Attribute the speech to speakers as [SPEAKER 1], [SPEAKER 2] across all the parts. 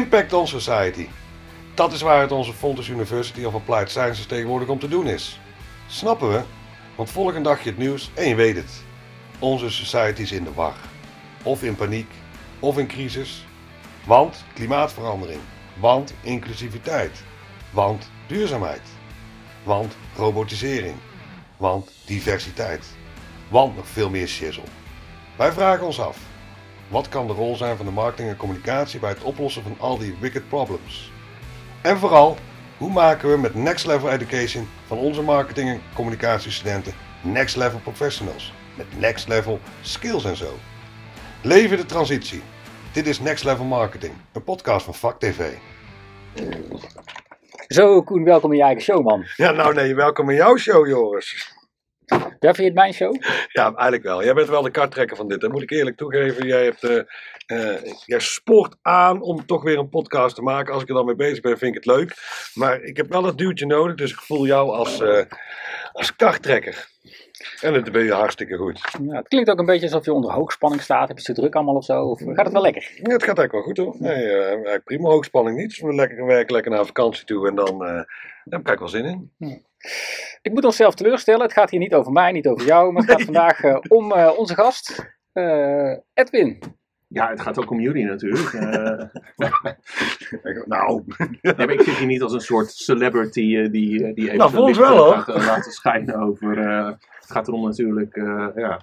[SPEAKER 1] Impact on Society. Dat is waar het onze Fontes University of Applied Sciences tegenwoordig om te doen is. Snappen we? Want volg een dagje het nieuws en je weet het. Onze society is in de war. Of in paniek, of in crisis. Want klimaatverandering. Want inclusiviteit. Want duurzaamheid. Want robotisering. Want diversiteit. Want nog veel meer shizzle. Wij vragen ons af. Wat kan de rol zijn van de marketing en communicatie bij het oplossen van al die wicked problems? En vooral, hoe maken we met Next Level Education van onze marketing en communicatiestudenten Next Level Professionals? Met Next Level Skills en zo. Leven de transitie. Dit is Next Level Marketing, een podcast van Vak TV.
[SPEAKER 2] Zo, Koen, welkom in je eigen show, man.
[SPEAKER 1] Ja, nou nee, welkom in jouw show, Joris.
[SPEAKER 2] Ja, vind je het mijn show?
[SPEAKER 1] Ja, eigenlijk wel. Jij bent wel de karttrekker van dit. Dat moet ik eerlijk toegeven. Jij, hebt, eh, eh, jij sport aan om toch weer een podcast te maken. Als ik er dan mee bezig ben, vind ik het leuk. Maar ik heb wel dat duwtje nodig. Dus ik voel jou als, uh, als karttrekker. En dat ben je hartstikke goed.
[SPEAKER 2] Ja, het klinkt ook een beetje alsof je onder hoogspanning staat. Heb je te druk allemaal of zo? Of gaat het wel lekker?
[SPEAKER 1] Ja, het gaat eigenlijk wel goed hoor. Nee, uh, prima hoogspanning niet. Dus we lekker werken, lekker naar vakantie toe. En dan, uh, daar heb ik wel zin in.
[SPEAKER 2] Ja. Ik moet onszelf teleurstellen. Het gaat hier niet over mij, niet over jou. Maar het gaat vandaag uh, om onze gast, Edwin.
[SPEAKER 3] Ja, het gaat ook om jullie natuurlijk. nou, nee, ik zit hier niet als een soort celebrity die, die even
[SPEAKER 1] nou, volgens wel, hoor.
[SPEAKER 3] gaat laten schijnen over. het gaat erom natuurlijk, ja.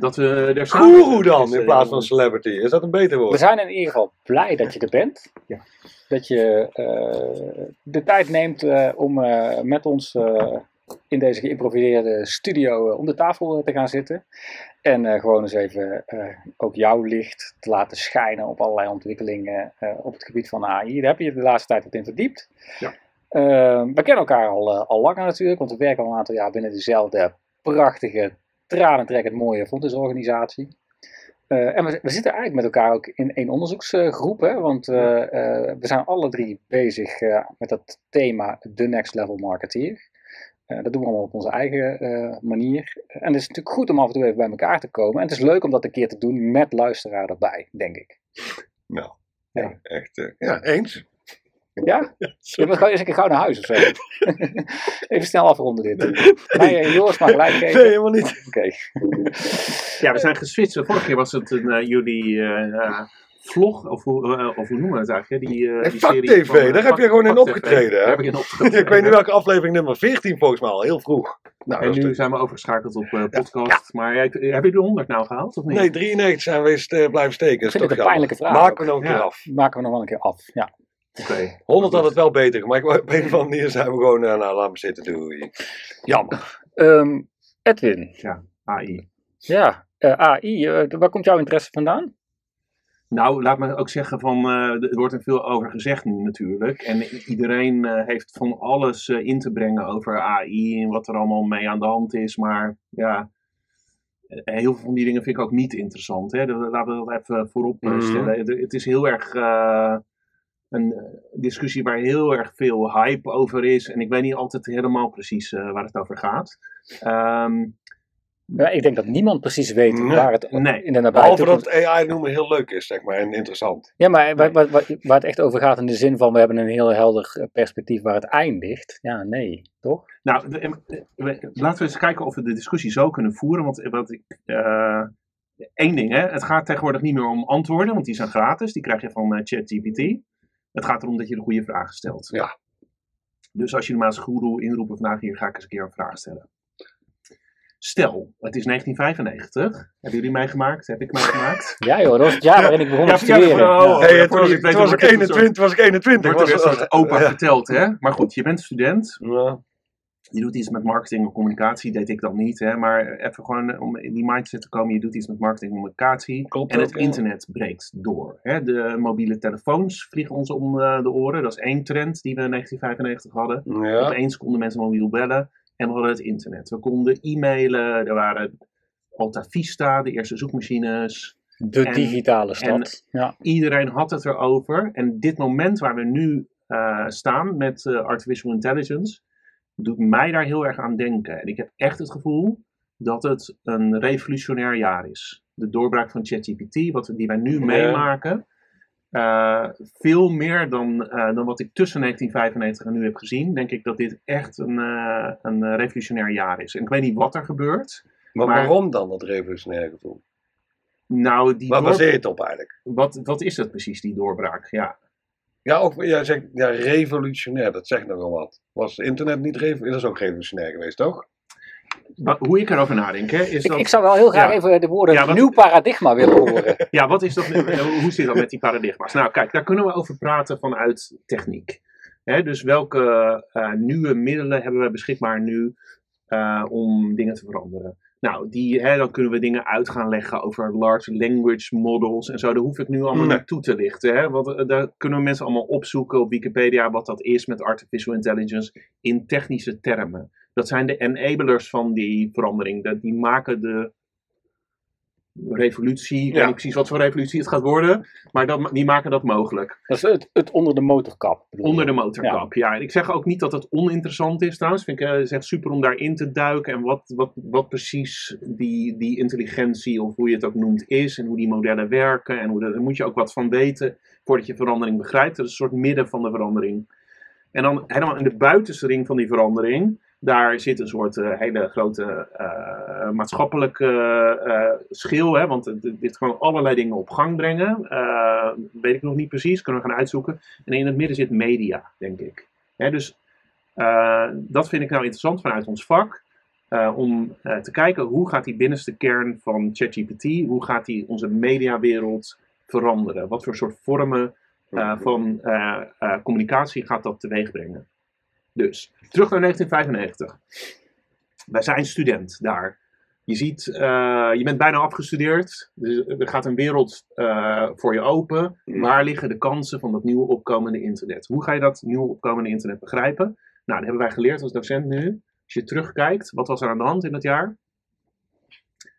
[SPEAKER 3] Dat we er samen
[SPEAKER 1] Guru dan, in plaats van celebrity. Is dat een beter woord?
[SPEAKER 2] We zijn in ieder geval blij dat je er bent.
[SPEAKER 3] Ja.
[SPEAKER 2] Dat je uh, de tijd neemt uh, om uh, met ons in deze geïmproviseerde studio om de tafel te gaan zitten. En gewoon eens even ook jouw licht te laten schijnen op allerlei ontwikkelingen op het gebied van AI. Daar heb je de laatste tijd wat in verdiept.
[SPEAKER 3] Ja.
[SPEAKER 2] we kennen elkaar al, al langer natuurlijk, want we werken al een aantal jaar binnen dezelfde prachtige, tranentrekkend mooie fondsensorganisatie. Uh, en we, we, zitten eigenlijk met elkaar ook in één onderzoeksgroep, hè, want uh, uh, we zijn alle drie bezig met dat thema The Next Level Marketeer. dat doen we allemaal op onze eigen manier. En het is natuurlijk goed om af en toe even bij elkaar te komen. En het is leuk om dat een keer te doen met luisteraar erbij, denk ik.
[SPEAKER 1] Nou, ja. echt, ja, eens.
[SPEAKER 2] Ja? Je bent gewoon eens een keer gauw naar huis of zo. Even snel afronden dit. Nee, Joris mag gelijk geven.
[SPEAKER 1] Nee, helemaal niet.
[SPEAKER 2] Oké. Okay.
[SPEAKER 3] Ja, we zijn geswitcht. Vorige keer was het een, uh, jullie uh, vlog, of hoe, uh, of hoe noemen we het eigenlijk? Die, uh, die
[SPEAKER 1] serie TV, van, daar heb je gewoon in opgetreden.
[SPEAKER 3] Daar heb ik in opgetreden.
[SPEAKER 1] ik weet niet welke aflevering nummer 14 volgens mij al, heel vroeg.
[SPEAKER 3] Nou, en nu de... zijn we overgeschakeld op uh, podcast. Ja, ja. Maar heb je de 100 nou gehaald of niet?
[SPEAKER 1] Nee, 93 zijn we eens blijven steken.
[SPEAKER 2] Ik vind het een pijnlijke vraag.
[SPEAKER 1] Maken we nog een keer af.
[SPEAKER 2] Maken we nog wel een keer af, ja.
[SPEAKER 3] Okay.
[SPEAKER 1] 100 had het wel beter gemaakt, maar op een of andere manier zijn we gewoon, nou, nou laat me zitten, doei. Jammer.
[SPEAKER 2] Um, Edwin.
[SPEAKER 3] Ja, AI.
[SPEAKER 2] Ja, uh, AI, uh, waar komt jouw interesse vandaan?
[SPEAKER 3] Nou, laat me ook zeggen van, uh, er wordt er veel over gezegd nu natuurlijk. En iedereen heeft van alles in te brengen over AI en wat er allemaal mee aan de hand is. Maar ja, heel veel van die dingen vind ik ook niet interessant. Hè? Laten we dat even voorop stellen. Mm. Het is heel erg een discussie waar heel erg veel hype over is. En ik weet niet altijd helemaal precies uh, waar het over gaat. Um,
[SPEAKER 2] ja, ik denk dat niemand precies weet
[SPEAKER 3] nee,
[SPEAKER 2] waar het
[SPEAKER 3] nee.
[SPEAKER 2] in de nabije
[SPEAKER 1] Behalve dat AI noemen heel leuk is, zeg maar, en interessant.
[SPEAKER 2] Ja, maar waar, waar, waar, waar, het echt over gaat in de zin van we hebben een heel helder perspectief waar het eindigt. Ja, nee, toch?
[SPEAKER 3] Nou, laten we eens kijken of we de discussie zo kunnen voeren. Want wat ik... Uh, Eén ding, hè, het gaat tegenwoordig niet meer om antwoorden, want die zijn gratis. Die krijg je van uh, ChatGPT. Het gaat erom dat je de goede vragen stelt.
[SPEAKER 1] Ja.
[SPEAKER 3] Dus als je normaal als guru inroepen vandaag hier ga ik eens een keer een vraag stellen. Stel, het is 1995. Hebben jullie meegemaakt? Heb ik meegemaakt?
[SPEAKER 2] Ja joh, dat was het jaar waarin ik begon te studeren.
[SPEAKER 1] Oh, hey, het, was, het, was, ik 21, was ik 21.
[SPEAKER 3] Wordt was, opa ja. verteld, hè? Maar goed, je bent student. Ja. Je doet iets met marketing of communicatie, deed ik dan niet. Hè? Maar even gewoon om in die mindset te komen, je doet iets met marketing en communicatie.
[SPEAKER 1] Klopt
[SPEAKER 3] en het
[SPEAKER 1] ook,
[SPEAKER 3] internet breekt door. Hè? De mobiele telefoons vliegen ons om de oren. Dat is één trend die we in 1995 hadden.
[SPEAKER 1] Ja.
[SPEAKER 3] Opeens konden mensen mobiel bellen en we hadden het internet. We konden e-mailen, er waren Alta Vista, de eerste zoekmachines.
[SPEAKER 2] De en, digitale stad. Ja.
[SPEAKER 3] Iedereen had het erover. En dit moment waar we nu uh, staan met uh, artificial intelligence doet mij daar heel erg aan denken. En ik heb echt het gevoel dat het een revolutionair jaar is. de doorbraak van ChatGPT, wat die wij nu meemaken, eh, veel meer dan, eh, dan wat ik tussen 1995 en nu heb gezien, denk ik dat dit echt een, eh, een revolutionair jaar is. En ik weet niet wat er gebeurt.
[SPEAKER 1] Maar,
[SPEAKER 3] Maar-
[SPEAKER 1] waarom dan dat revolutionaire gevoel?
[SPEAKER 3] Nou, die
[SPEAKER 1] Waar
[SPEAKER 3] door-
[SPEAKER 1] baseer je het op eigenlijk?
[SPEAKER 3] wat, wat is dat precies, die doorbraak? Ja.
[SPEAKER 1] Ja, ook, jij zegt ja, revolutionair, dat zegt nogal wat. Was internet niet revolutionair? Dat is ook revolutionair geweest, toch?
[SPEAKER 3] Wat- hoe ik erover nadenk, hè, is
[SPEAKER 2] Ik,
[SPEAKER 3] dat...
[SPEAKER 2] ik zou wel heel graag
[SPEAKER 3] Ja.
[SPEAKER 2] even de woorden
[SPEAKER 3] Ja, wat-
[SPEAKER 2] nieuw paradigma willen horen.
[SPEAKER 3] Ja, wat is dat, nu- hoe zit dat met die paradigma's? Nou, kijk, daar kunnen we over praten vanuit techniek. Hè, dus welke eh, nieuwe middelen hebben we beschikbaar nu eh, om dingen te veranderen? Nou, die, hè, dan kunnen we dingen uit gaan leggen over large language models en zo. Daar hoef ik nu allemaal
[SPEAKER 1] Nee.
[SPEAKER 3] naartoe te lichten. Hè? Want eh, daar kunnen mensen allemaal opzoeken op Wikipedia wat dat is met artificial intelligence in technische termen. Dat zijn de enablers van die verandering. Dat, die maken de revolutie, ik weet niet precies wat voor revolutie het gaat worden, maar dat, die maken dat mogelijk.
[SPEAKER 2] Dat is het, het onder de motorkap. bedoel
[SPEAKER 3] Onder de motorkap, ja. Ik zeg ook niet dat het oninteressant is trouwens. Vind ik het is echt super om daarin te duiken. En wat, wat, wat precies die, die intelligentie, of hoe je het ook noemt, is. En hoe die modellen werken. En hoe dat, daar moet je ook wat van weten voordat je verandering begrijpt. Dat is een soort midden van de verandering. En dan helemaal in de buitenste ring van die verandering. Daar zit een soort eh, hele grote eh, maatschappelijke eh, schil. Hè? Want het- dit gewoon allerlei dingen op gang brengen. Weet ik nog niet precies, kunnen we gaan uitzoeken. En in het midden zit media, denk ik. Hè, dus dat vind ik nou interessant vanuit ons vak. om te kijken hoe gaat die binnenste kern van ChatGPT, hoe gaat die onze mediawereld veranderen? Wat voor soort vormen van communicatie gaat dat teweeg brengen? Dus, terug naar 1995. Wij zijn student daar. Je ziet, eh, je bent bijna afgestudeerd. Dus er gaat een wereld eh, voor je open. Waar liggen de kansen van dat nieuwe opkomende internet? Hoe ga je dat nieuwe opkomende internet begrijpen? Nou, dat hebben wij geleerd als docent nu. Als je terugkijkt, wat was er aan de hand in dat jaar?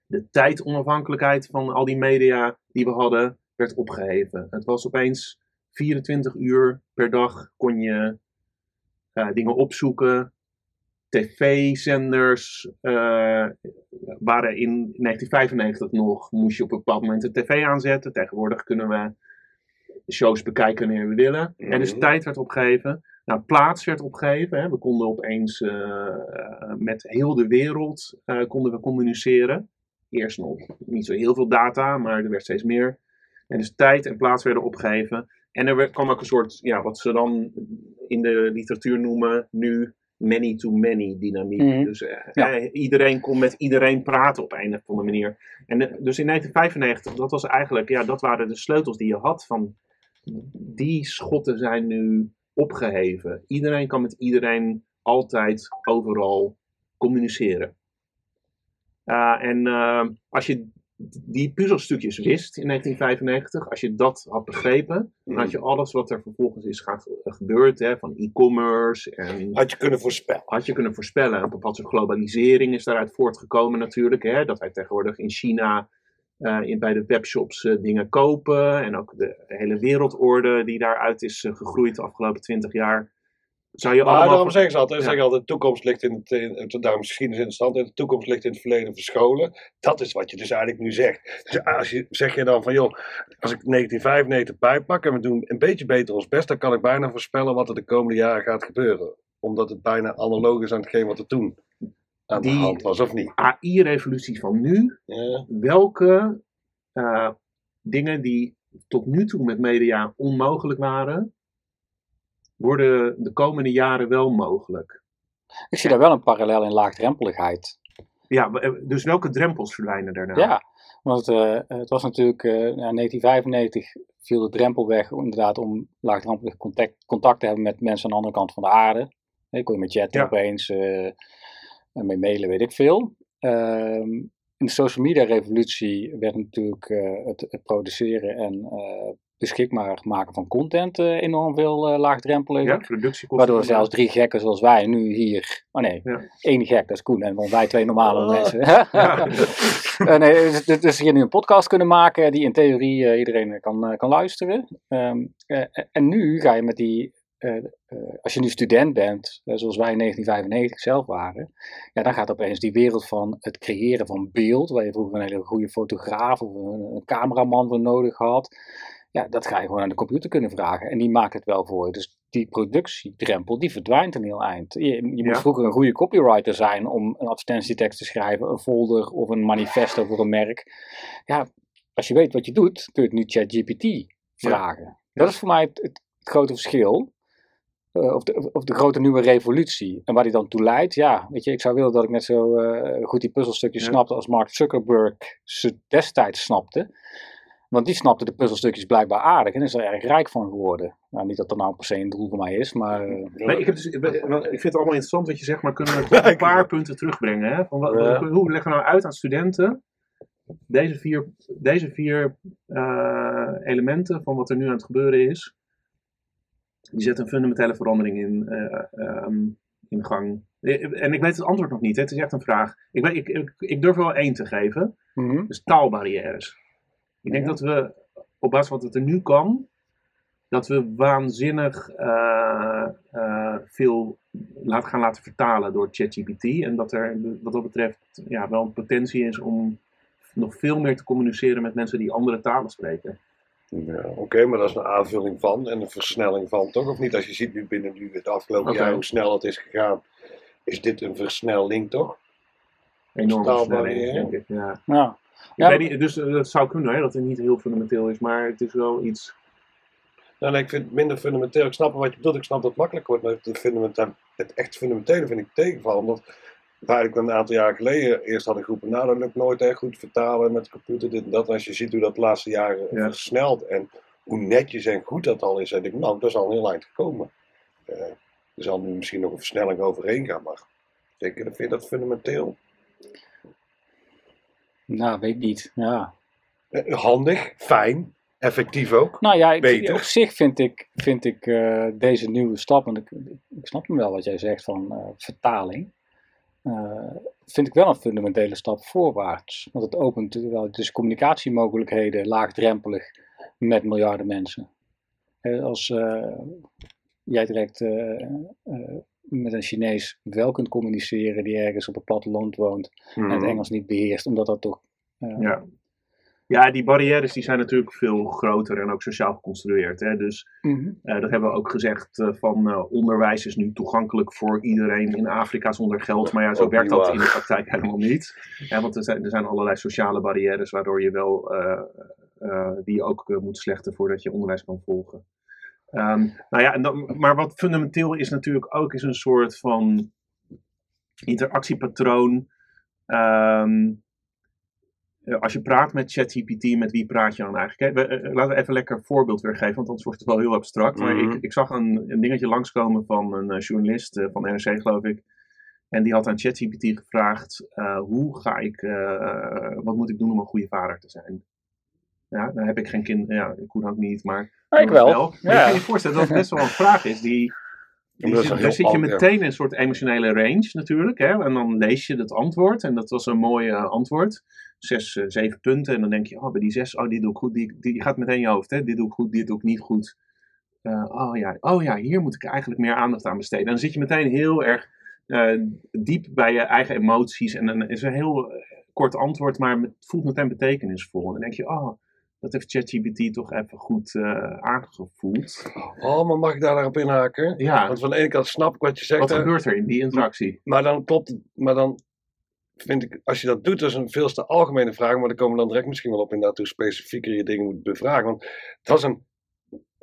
[SPEAKER 3] De tijdonafhankelijkheid van al die media die we hadden, werd opgeheven. Het was opeens 24 uur per dag kon je eh, dingen opzoeken. TV-zenders eh, waren in 1995 nog, moest je op een bepaald moment de tv aanzetten. Tegenwoordig kunnen we shows bekijken wanneer we willen. En dus
[SPEAKER 1] Mhm.
[SPEAKER 3] tijd werd opgegeven. Nou, plaats werd opgegeven. Hè. We konden opeens eh, eh, met heel de wereld eh, konden we communiceren. Eerst nog niet zo heel veel data, maar er werd steeds meer. En dus tijd en plaats werden opgegeven. En er kwam ook een soort, ja, wat ze dan in de literatuur noemen nu many-to-many dynamiek.
[SPEAKER 2] Mhm.
[SPEAKER 3] Dus eh,
[SPEAKER 2] Ja.
[SPEAKER 3] eh, iedereen kon met iedereen praten op een of andere manier. En eh, dus in 1995, dat was eigenlijk, ja, dat waren de sleutels die je had van die schotten zijn nu opgeheven. Iedereen kan met iedereen altijd overal communiceren. Uh, en uh, als je die puzzelstukjes wist in 1995, als je dat had begrepen, dan had je alles wat er vervolgens is gaat, gebeurd, hè, van e-commerce en...
[SPEAKER 1] Had je kunnen voorspellen.
[SPEAKER 3] Had je kunnen voorspellen. Een bepaalde soort globalisering is daaruit voortgekomen natuurlijk, hè, dat wij tegenwoordig in China uh, in, bij de webshops uh, dingen kopen en ook de hele wereldorde die daaruit is uh, gegroeid de afgelopen twintig jaar. Zou je
[SPEAKER 1] maar
[SPEAKER 3] allemaal...
[SPEAKER 1] daarom zeggen ze altijd, ja. zeggen altijd, de toekomst ligt in het, in, daarom is geschiedenis interessant, en de toekomst ligt in het verleden verscholen. Dat is wat je dus eigenlijk nu zegt. Dus als je, zeg je dan van, joh, als ik 1995 bijpak en we doen een beetje beter ons best, dan kan ik bijna voorspellen wat er de komende jaren gaat gebeuren. Omdat het bijna analoog is aan hetgeen wat er toen aan de hand was, of niet?
[SPEAKER 3] AI-revolutie van nu,
[SPEAKER 1] Ja.
[SPEAKER 3] welke uh, dingen die tot nu toe met media onmogelijk waren, worden de komende jaren wel mogelijk.
[SPEAKER 2] Ik zie daar wel een parallel in laagdrempeligheid.
[SPEAKER 3] Ja, dus welke drempels verdwijnen daarna?
[SPEAKER 2] Ja, want uh, het was natuurlijk, uh, ja, 1995 viel de drempel weg inderdaad om laagdrempelig contact, contact te hebben met mensen aan de andere kant van de aarde. Je kon je met chatten ja. opeens, uh, met mailen, weet ik veel. Ehm, in de social media revolutie werd natuurlijk het, het, produceren en beschikbaar maken van content uh, enorm veel uh, laagdrempelig.
[SPEAKER 3] Ja, productiekosten.
[SPEAKER 2] Waardoor zelfs drie gekken zoals wij nu hier. Oh nee, ja. één gek, dat is Koen. En wij twee normale oh. mensen. ja. uh, nee, dus, dus, hier nu een podcast kunnen maken die in theorie iedereen kan, kan luisteren. Um, en nu ga je met die eh, eh, als je nu student bent, eh, zoals wij in 1995 zelf waren, ja, dan gaat opeens die wereld van het creëren van beeld, waar je vroeger een hele goede fotograaf of een, een cameraman voor nodig had, ja, dat ga je gewoon aan de computer kunnen vragen. En die maakt het wel voor je. Dus die productiedrempel, die verdwijnt een heel eind. Je, je
[SPEAKER 3] Ja.
[SPEAKER 2] moet vroeger een goede copywriter zijn om een advertentietekst te schrijven, een folder of een manifesto voor een merk. Ja, als je weet wat je doet, kun je het nu ChatGPT vragen. Dat is voor mij het, het grote verschil. Eh, of, de, of de grote nieuwe revolutie. En waar die dan toe leidt, ja, weet je, ik zou willen dat ik net zo eh, goed die puzzelstukjes
[SPEAKER 3] Ja.
[SPEAKER 2] snapte als Mark Zuckerberg ze destijds snapte. Want die snapte de puzzelstukjes blijkbaar aardig en is er erg rijk van geworden. Nou, niet dat dat nou per se een doel voor mij is, maar eh,
[SPEAKER 3] Nee, ik, heb dus, ik vind het allemaal interessant wat je zegt, maar kunnen we toch een paar punten terugbrengen? Hè? Van wat,
[SPEAKER 1] Ja.
[SPEAKER 3] Hoe leggen we nou uit aan studenten deze vier, deze vier eh, elementen van wat er nu aan het gebeuren is? Die zetten een fundamentele verandering in, eh, ehm, in gang. En ik weet het antwoord nog niet, hè? het is echt een vraag. Ik, weet, ik, ik, ik durf er wel één te geven.
[SPEAKER 2] mhm.
[SPEAKER 3] Dus taalbarrières. Ik denk
[SPEAKER 2] Ja.
[SPEAKER 3] dat we, op basis van wat er nu kan, dat we waanzinnig eh, eh, veel laten gaan laten vertalen door ChatGPT. En dat er wat dat betreft ja, wel een potentie is om nog veel meer te communiceren met mensen die andere talen spreken.
[SPEAKER 1] Ja, Oké, maar dat is een aanvulling van en een versnelling van, toch? Of niet? Als je ziet nu binnen nu het afgelopen jaar hoe snel het is gegaan, is dit een versnelling, toch?
[SPEAKER 3] Enorme
[SPEAKER 1] Taalbarrière.
[SPEAKER 3] versnelling, denk ik. Ja.
[SPEAKER 2] ja.
[SPEAKER 3] Ik
[SPEAKER 2] Ja,
[SPEAKER 3] weet niet, dus eh, dat zou kunnen, hè, dat het niet heel fundamenteel is, maar het is wel iets.
[SPEAKER 1] Nou, nee, ik vind het minder fundamenteel. Ik snap wat je bedoelt, ik snap dat het makkelijk wordt, maar het, het echt fundamentele vind ik tegenval. Omdat waar ik een aantal jaar geleden eerst had geroepen, nou dat lukt nooit echt goed vertalen met de computer, dit en dat. En als je ziet hoe dat de laatste jaren
[SPEAKER 3] Ja.
[SPEAKER 1] versnelt en hoe netjes en goed dat al is, dan denk ik, nou, dat is al heel eind gekomen. Eh, er zal nu misschien nog een versnelling overheen gaan, maar denk je, vind je dat fundamenteel?
[SPEAKER 2] Nou, weet ik niet. Ja.
[SPEAKER 1] Eh, handig, fijn, effectief ook.
[SPEAKER 2] Nou ja, ik, op zich vind ik, vind ik eh, deze nieuwe stap, en ik, ik snap hem wel wat jij zegt van eh, vertaling, vind ik wel een fundamentele stap voorwaarts. Want het opent wel dus communicatiemogelijkheden laagdrempelig met miljarden mensen. Als jij direct met een Chinees wel kunt communiceren die ergens op het platteland woont en het Engels niet beheerst, omdat dat toch eh,
[SPEAKER 3] Ja. Ja, die barrières die zijn natuurlijk veel groter en ook sociaal geconstrueerd. Hè? Dus
[SPEAKER 2] mhm.
[SPEAKER 3] eh, dat hebben we ook gezegd eh, van eh, onderwijs is nu toegankelijk voor iedereen in Afrika zonder geld. Maar ja, zo
[SPEAKER 1] Ook
[SPEAKER 3] werkt dat
[SPEAKER 1] waar.
[SPEAKER 3] in de praktijk helemaal niet. Ja, want er zijn, er zijn allerlei sociale barrières waardoor je wel eh, eh, die je ook moet slechten voordat je onderwijs kan volgen. Ehm, nou ja, en dan, maar wat fundamenteel is natuurlijk ook is een soort van interactiepatroon. Ehm, eh, als je praat met ChatGPT, met wie praat je dan eigenlijk? Hè? We, eh, laten we even lekker een voorbeeld weer geven, want anders wordt het wel heel abstract. Maar
[SPEAKER 1] Mhm.
[SPEAKER 3] ik, ik zag een, een dingetje langskomen van een eh, journalist eh, van NRC, geloof ik. En die had aan ChatGPT gevraagd: eh, hoe ga ik, eh, wat moet ik doen om een goede vader te zijn? Ja, dan heb ik geen kind, ja, ik hoe dan ook niet, maar.
[SPEAKER 2] ik wel.
[SPEAKER 3] Maar
[SPEAKER 2] Ja.
[SPEAKER 3] kan je voorstellen dat het best wel een vraag is die.
[SPEAKER 1] Ja,
[SPEAKER 3] die
[SPEAKER 1] dat
[SPEAKER 3] zit- daar zit je
[SPEAKER 1] ja.
[SPEAKER 3] meteen in een soort emotionele range natuurlijk. Hè? En dan lees je het antwoord. En dat was een mooi eh, antwoord. Zes, eh, zeven punten. En dan denk je, oh, bij die zes, oh, die doe ik goed. Die, die gaat meteen in je hoofd. Hè? Dit doe ik goed, dit doe ik niet goed. Eh, oh, ja, oh ja, hier moet ik eigenlijk meer aandacht aan besteden. En dan zit je meteen heel erg diep bij je eigen emoties. En dan is een heel kort antwoord, maar het voelt meteen betekenisvol. En dan denk je, oh, dat heeft ChatGPT toch even goed eh, aangevoeld.
[SPEAKER 1] Oh, maar mag ik daar daarop inhaken?
[SPEAKER 3] Ja,
[SPEAKER 1] Want van de ene kant snap ik wat je zegt.
[SPEAKER 3] wat gebeurt er in die interactie?
[SPEAKER 1] Maar dan klopt het, maar dan vind ik, als je dat doet, dat is een veel te algemene vraag, maar daar komen we dan direct misschien wel op inderdaad hoe specifieker je dingen moet bevragen. Want dat is een,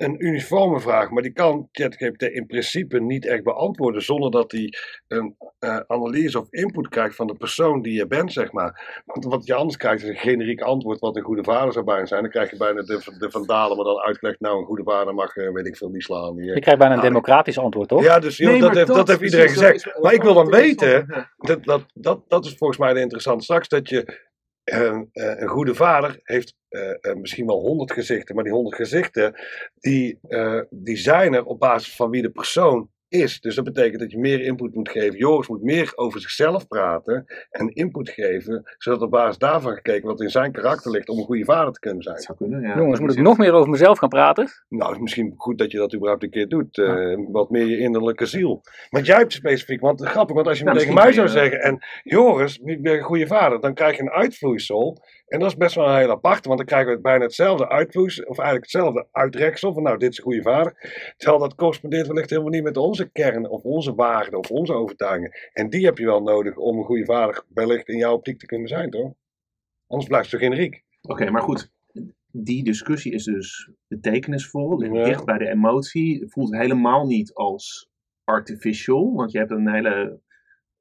[SPEAKER 1] een uniforme vraag, maar die kan ChatGPT in principe niet echt beantwoorden zonder dat hij een eh, analyse of input krijgt van de persoon die je bent, zeg maar. Want wat je anders krijgt is een generiek antwoord wat een goede vader zou bijna zijn. Dan krijg je bijna de, de vandalen, maar dan uitgelegd, nou een goede vader mag, eh, weet ik veel, niet slaan. Die,
[SPEAKER 2] Je krijgt bijna een
[SPEAKER 1] Ah,
[SPEAKER 2] democratisch antwoord, toch?
[SPEAKER 1] ja, dus joh,
[SPEAKER 3] Nee,
[SPEAKER 1] dat, heeft, dat heeft
[SPEAKER 3] precies,
[SPEAKER 1] iedereen gezegd. Maar ik wil dan
[SPEAKER 3] is
[SPEAKER 1] weten, dat, dat, dat, dat is volgens mij de interessante straks, dat je eh, eh, een goede vader heeft eh, eh, misschien wel honderd gezichten, maar die honderd gezichten, die, die zijn er op basis van wie de persoon is. Dus dat betekent dat je meer input moet geven. Joris moet meer over zichzelf praten en input geven, zodat op basis daarvan gekeken wat in zijn karakter ligt om een goede vader te kunnen zijn.
[SPEAKER 3] Dat zou kunnen, ja.
[SPEAKER 2] Jongens, moet ik nog meer over mezelf gaan praten?
[SPEAKER 1] Nou, het is misschien goed dat je dat überhaupt een keer doet. eh, Wat meer je innerlijke ziel. Want jij hebt specifiek, want grappig, want als je
[SPEAKER 3] Nou,
[SPEAKER 1] me tegen mij zou
[SPEAKER 3] je-
[SPEAKER 1] zeggen, en Joris, ik ben een goede vader, dan krijg je een uitvloeisel. En dat is best wel een heel apart, want dan krijgen we bijna hetzelfde uitvloeisel, of eigenlijk hetzelfde uitreksel, van nou, dit is een goede vader. Terwijl dat correspondeert wellicht helemaal niet met onze kern, of onze waarden, of onze overtuigingen. En die heb je wel nodig om een goede vader wellicht in jouw optiek te kunnen zijn, toch? Anders blijft het generiek.
[SPEAKER 3] Oké, maar goed. Die discussie is dus betekenisvol, ligt
[SPEAKER 1] Ja.
[SPEAKER 3] dicht bij de emotie. Voelt helemaal niet als artificial, want je hebt een hele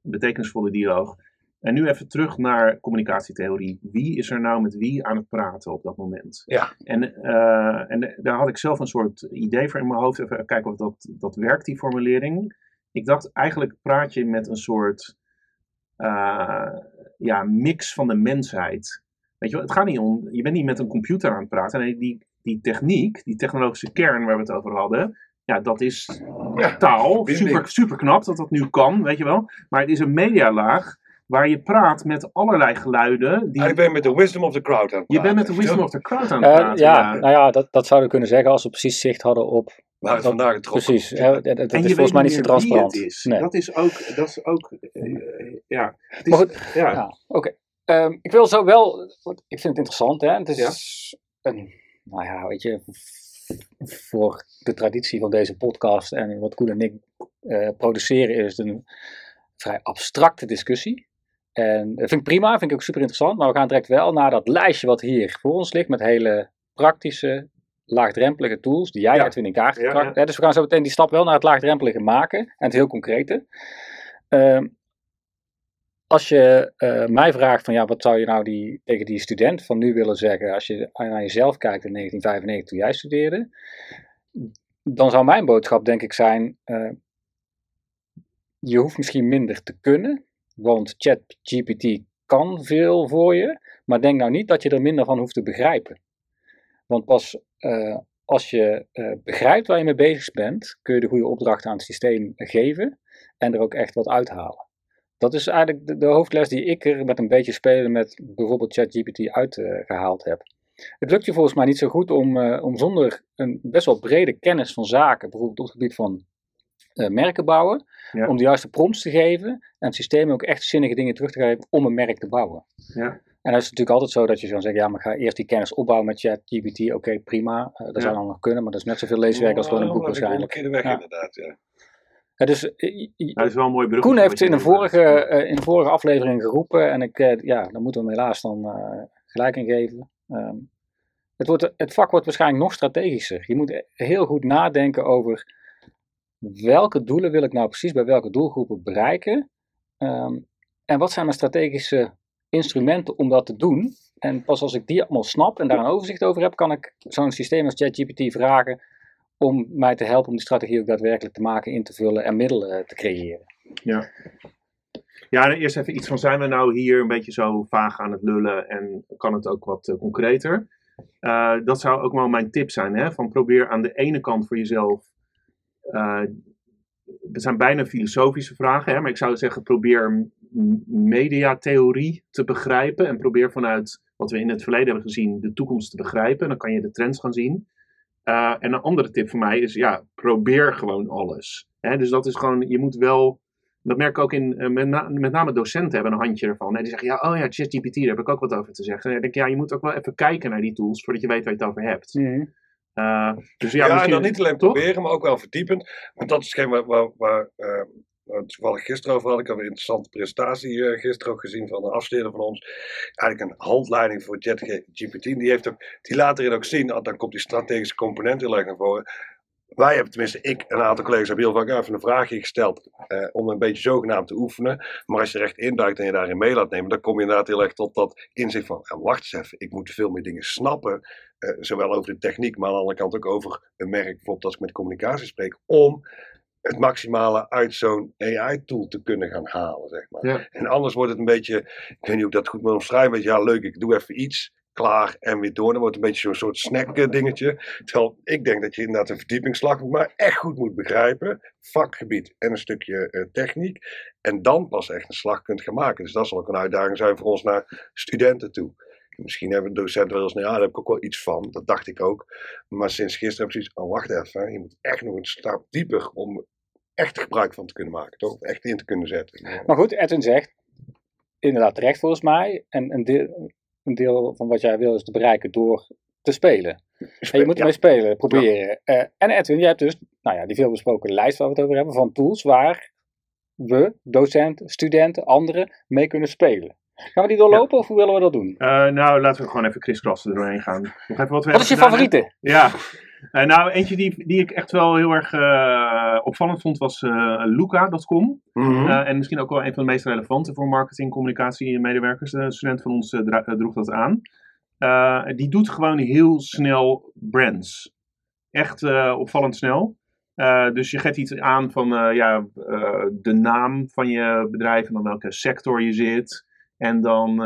[SPEAKER 3] betekenisvolle dialoog. En nu even terug naar communicatietheorie. Wie is er nou met wie aan het praten op dat moment?
[SPEAKER 1] Ja.
[SPEAKER 3] En, eh, en daar had ik zelf een soort idee voor in mijn hoofd. Even kijken of dat, dat werkt, die formulering. Ik dacht, eigenlijk praat je met een soort eh, ja, mix van de mensheid. Weet je wel, het gaat niet om, je bent niet met een computer aan het praten. Nee, die, die techniek, die technologische kern waar we het over hadden, ja, dat is
[SPEAKER 1] Ja,
[SPEAKER 3] taal. Super, super knap dat dat nu kan, weet je wel. Maar het is een medialaag waar je praat met allerlei geluiden. Die,
[SPEAKER 1] Ah, ik ben met de wisdom of the crowd aan het
[SPEAKER 3] je bent met
[SPEAKER 1] praten.
[SPEAKER 3] de wisdom of the crowd aan het
[SPEAKER 2] Eh,
[SPEAKER 3] praten.
[SPEAKER 2] ja, nou ja, dat, dat zouden we kunnen zeggen als we precies zicht hadden op.
[SPEAKER 1] Waar het vandaag getrokken
[SPEAKER 2] Precies, hè, dat, dat
[SPEAKER 3] en
[SPEAKER 2] is
[SPEAKER 3] je
[SPEAKER 2] volgens
[SPEAKER 3] weet
[SPEAKER 2] mij
[SPEAKER 3] niet
[SPEAKER 2] zo transparant.
[SPEAKER 3] het is.
[SPEAKER 2] Nee.
[SPEAKER 3] Dat is ook, dat is ook eh, ja. Het is,
[SPEAKER 2] Maar goed,
[SPEAKER 3] ja.
[SPEAKER 2] Ja, oké. Ehm, ik wil zo wel, ik vind het interessant, hè. Het is een, nou ja, weet je, voor de traditie van deze podcast en wat Koen en ik eh, produceren is het een vrij abstracte discussie. En dat vind ik prima, vind ik ook super interessant, maar we gaan direct wel naar dat lijstje wat hier voor ons ligt met hele praktische, laagdrempelige tools die jij
[SPEAKER 3] Ja.
[SPEAKER 2] In kaart
[SPEAKER 3] Ja,
[SPEAKER 2] gebracht
[SPEAKER 3] ja.
[SPEAKER 2] hebt. Dus we gaan zo meteen die stap wel naar het laagdrempelige maken en het heel concrete. Ehm, als je eh, mij vraagt van ja, wat zou je nou die, tegen die student van nu willen zeggen als je naar jezelf kijkt in 1995 toen jij studeerde, dan zou mijn boodschap denk ik zijn, eh, je hoeft misschien minder te kunnen, want ChatGPT kan veel voor je, maar denk nou niet dat je er minder van hoeft te begrijpen. Want pas eh, als je eh, begrijpt waar je mee bezig bent, kun je de goede opdrachten aan het systeem geven en er ook echt wat uithalen. Dat is eigenlijk de, hoofdles die ik er met een beetje spelen met bijvoorbeeld ChatGPT uitgehaald heb. Het lukt je volgens mij niet zo goed om, eh, om zonder een best wel brede kennis van zaken, bijvoorbeeld op het gebied van merken bouwen,
[SPEAKER 3] Ja.
[SPEAKER 2] om de juiste prompts te geven en het systeem ook echt zinnige dingen terug te geven om een merk te bouwen.
[SPEAKER 3] Ja.
[SPEAKER 2] En dat is natuurlijk altijd zo dat je dan zegt, ja, maar ik ga eerst die kennis opbouwen met ChatGPT. Oké, prima, eh, dat
[SPEAKER 3] Ja.
[SPEAKER 2] zou dan nog kunnen, maar dat is net zoveel leeswerk als gewoon een boek
[SPEAKER 1] Oh, ik
[SPEAKER 2] waarschijnlijk.
[SPEAKER 1] een keer de weg,
[SPEAKER 2] Ja.
[SPEAKER 1] inderdaad. Ja.
[SPEAKER 2] Ja, dus eh,
[SPEAKER 3] Dat is wel een mooi brug.
[SPEAKER 2] Koen heeft in een, vorige, eh, in een vorige aflevering geroepen, en ik, eh, ja, daar moeten we hem helaas dan eh, gelijk in geven. Ehm, het, wordt, het vak wordt waarschijnlijk nog strategischer. Je moet heel goed nadenken over welke doelen wil ik nou precies bij welke doelgroepen bereiken. Ehm, en wat zijn mijn strategische instrumenten om dat te doen. En pas als ik die allemaal snap en daar een overzicht over heb, kan ik zo'n systeem als ChatGPT vragen om mij te helpen om die strategie ook daadwerkelijk te maken, in te vullen en middelen te creëren.
[SPEAKER 3] Ja. Ja, eerst even iets van, zijn we nou hier een beetje zo vaag aan het lullen en kan het ook wat eh, concreter? Eh, dat zou ook wel mijn tip zijn, hè? van probeer aan de ene kant voor jezelf, eh het zijn bijna filosofische vragen, hè? maar ik zou zeggen probeer mediatheorie te begrijpen en probeer vanuit wat we in het verleden hebben gezien de toekomst te begrijpen. Dan kan je de trends gaan zien. Eh, en een andere tip voor mij is, ja, probeer gewoon alles. Hè? Dus dat is gewoon, je moet wel, dat merk ik ook in, eh, met, met name docenten hebben een handje ervan. Hè? Die zeggen, ja, oh ja, ChatGPT, daar heb ik ook wat over te zeggen. En dan denk ik, ja, je moet ook wel even kijken naar die tools voordat je weet waar je het over hebt. Eh, dus ja,
[SPEAKER 1] Ja, en
[SPEAKER 3] misschien-
[SPEAKER 1] dan niet alleen
[SPEAKER 3] toch?
[SPEAKER 1] proberen, maar ook wel verdiepend. Want dat is hetgeen waar, waar, waar eh, we toevallig gisteren over had. Ik heb een interessante presentatie eh, gisteren ook gezien van een afsteerder van ons. Eigenlijk een handleiding voor ChatGPT. Die, heeft die laat erin ook zien, dan komt die strategische component heel erg naar voren. Wij hebben, tenminste ik en een aantal collega's, hebben heel vaak even een vraagje gesteld eh, om een beetje zogenaamd te oefenen. Maar als je er echt induikt en je daarin mee laat nemen, dan kom je inderdaad heel erg tot dat inzicht van, wacht eens even, ik moet veel meer dingen snappen. eh, zowel over de techniek, maar aan de andere kant ook over een merk, bijvoorbeeld als ik met communicatie spreek, om het maximale uit zo'n AI-tool te kunnen gaan halen, zeg maar.
[SPEAKER 3] Ja.
[SPEAKER 1] En anders wordt het een beetje, ik weet niet hoe ik dat goed moet omschrijven, ja, leuk, ik doe even iets klaar en weer door. Dan wordt het een beetje zo'n soort snack eh, dingetje. Terwijl ik denk dat je inderdaad een verdiepingsslag moet maar echt goed moet begrijpen. Vakgebied en een stukje eh, techniek. En dan pas echt een slag kunt gaan maken. Dus dat zal ook een uitdaging zijn voor ons naar studenten toe. Misschien hebben docenten wel eens, nou ja, daar heb ik ook wel iets van. Dat dacht ik ook. Maar sinds gisteren heb ik zoiets, oh wacht even. Je moet echt nog een stap dieper om echt gebruik van te kunnen maken. Toch? Echt in te kunnen zetten.
[SPEAKER 2] Maar goed, Edwin zegt, inderdaad terecht volgens mij. En deel, een deel van wat jij wil is te bereiken door te spelen. En je moet
[SPEAKER 1] Ja.
[SPEAKER 2] ermee spelen, proberen. Eh, en Edwin, jij hebt dus nou ja, die veelbesproken lijst waar we het over hebben van tools waar we, docenten, studenten, anderen mee kunnen spelen. Gaan we die doorlopen of hoe willen we dat doen?
[SPEAKER 3] Eh, nou, laten we gewoon even kriskras er doorheen gaan. Nog even wat we
[SPEAKER 2] Wat is je
[SPEAKER 3] hebben
[SPEAKER 2] favoriete?
[SPEAKER 3] Ja, Eh, nou eentje die, die ik echt wel heel erg eh, opvallend vond was eh Luca.com.
[SPEAKER 1] Mhm.
[SPEAKER 3] En misschien ook wel een van de meest relevante voor marketing, communicatie en medewerkers. Een student van ons droeg dat aan. Die doet gewoon heel snel brands. Echt opvallend snel. Dus je geeft iets aan van ja, de naam van je bedrijf en dan welke sector je zit. En dan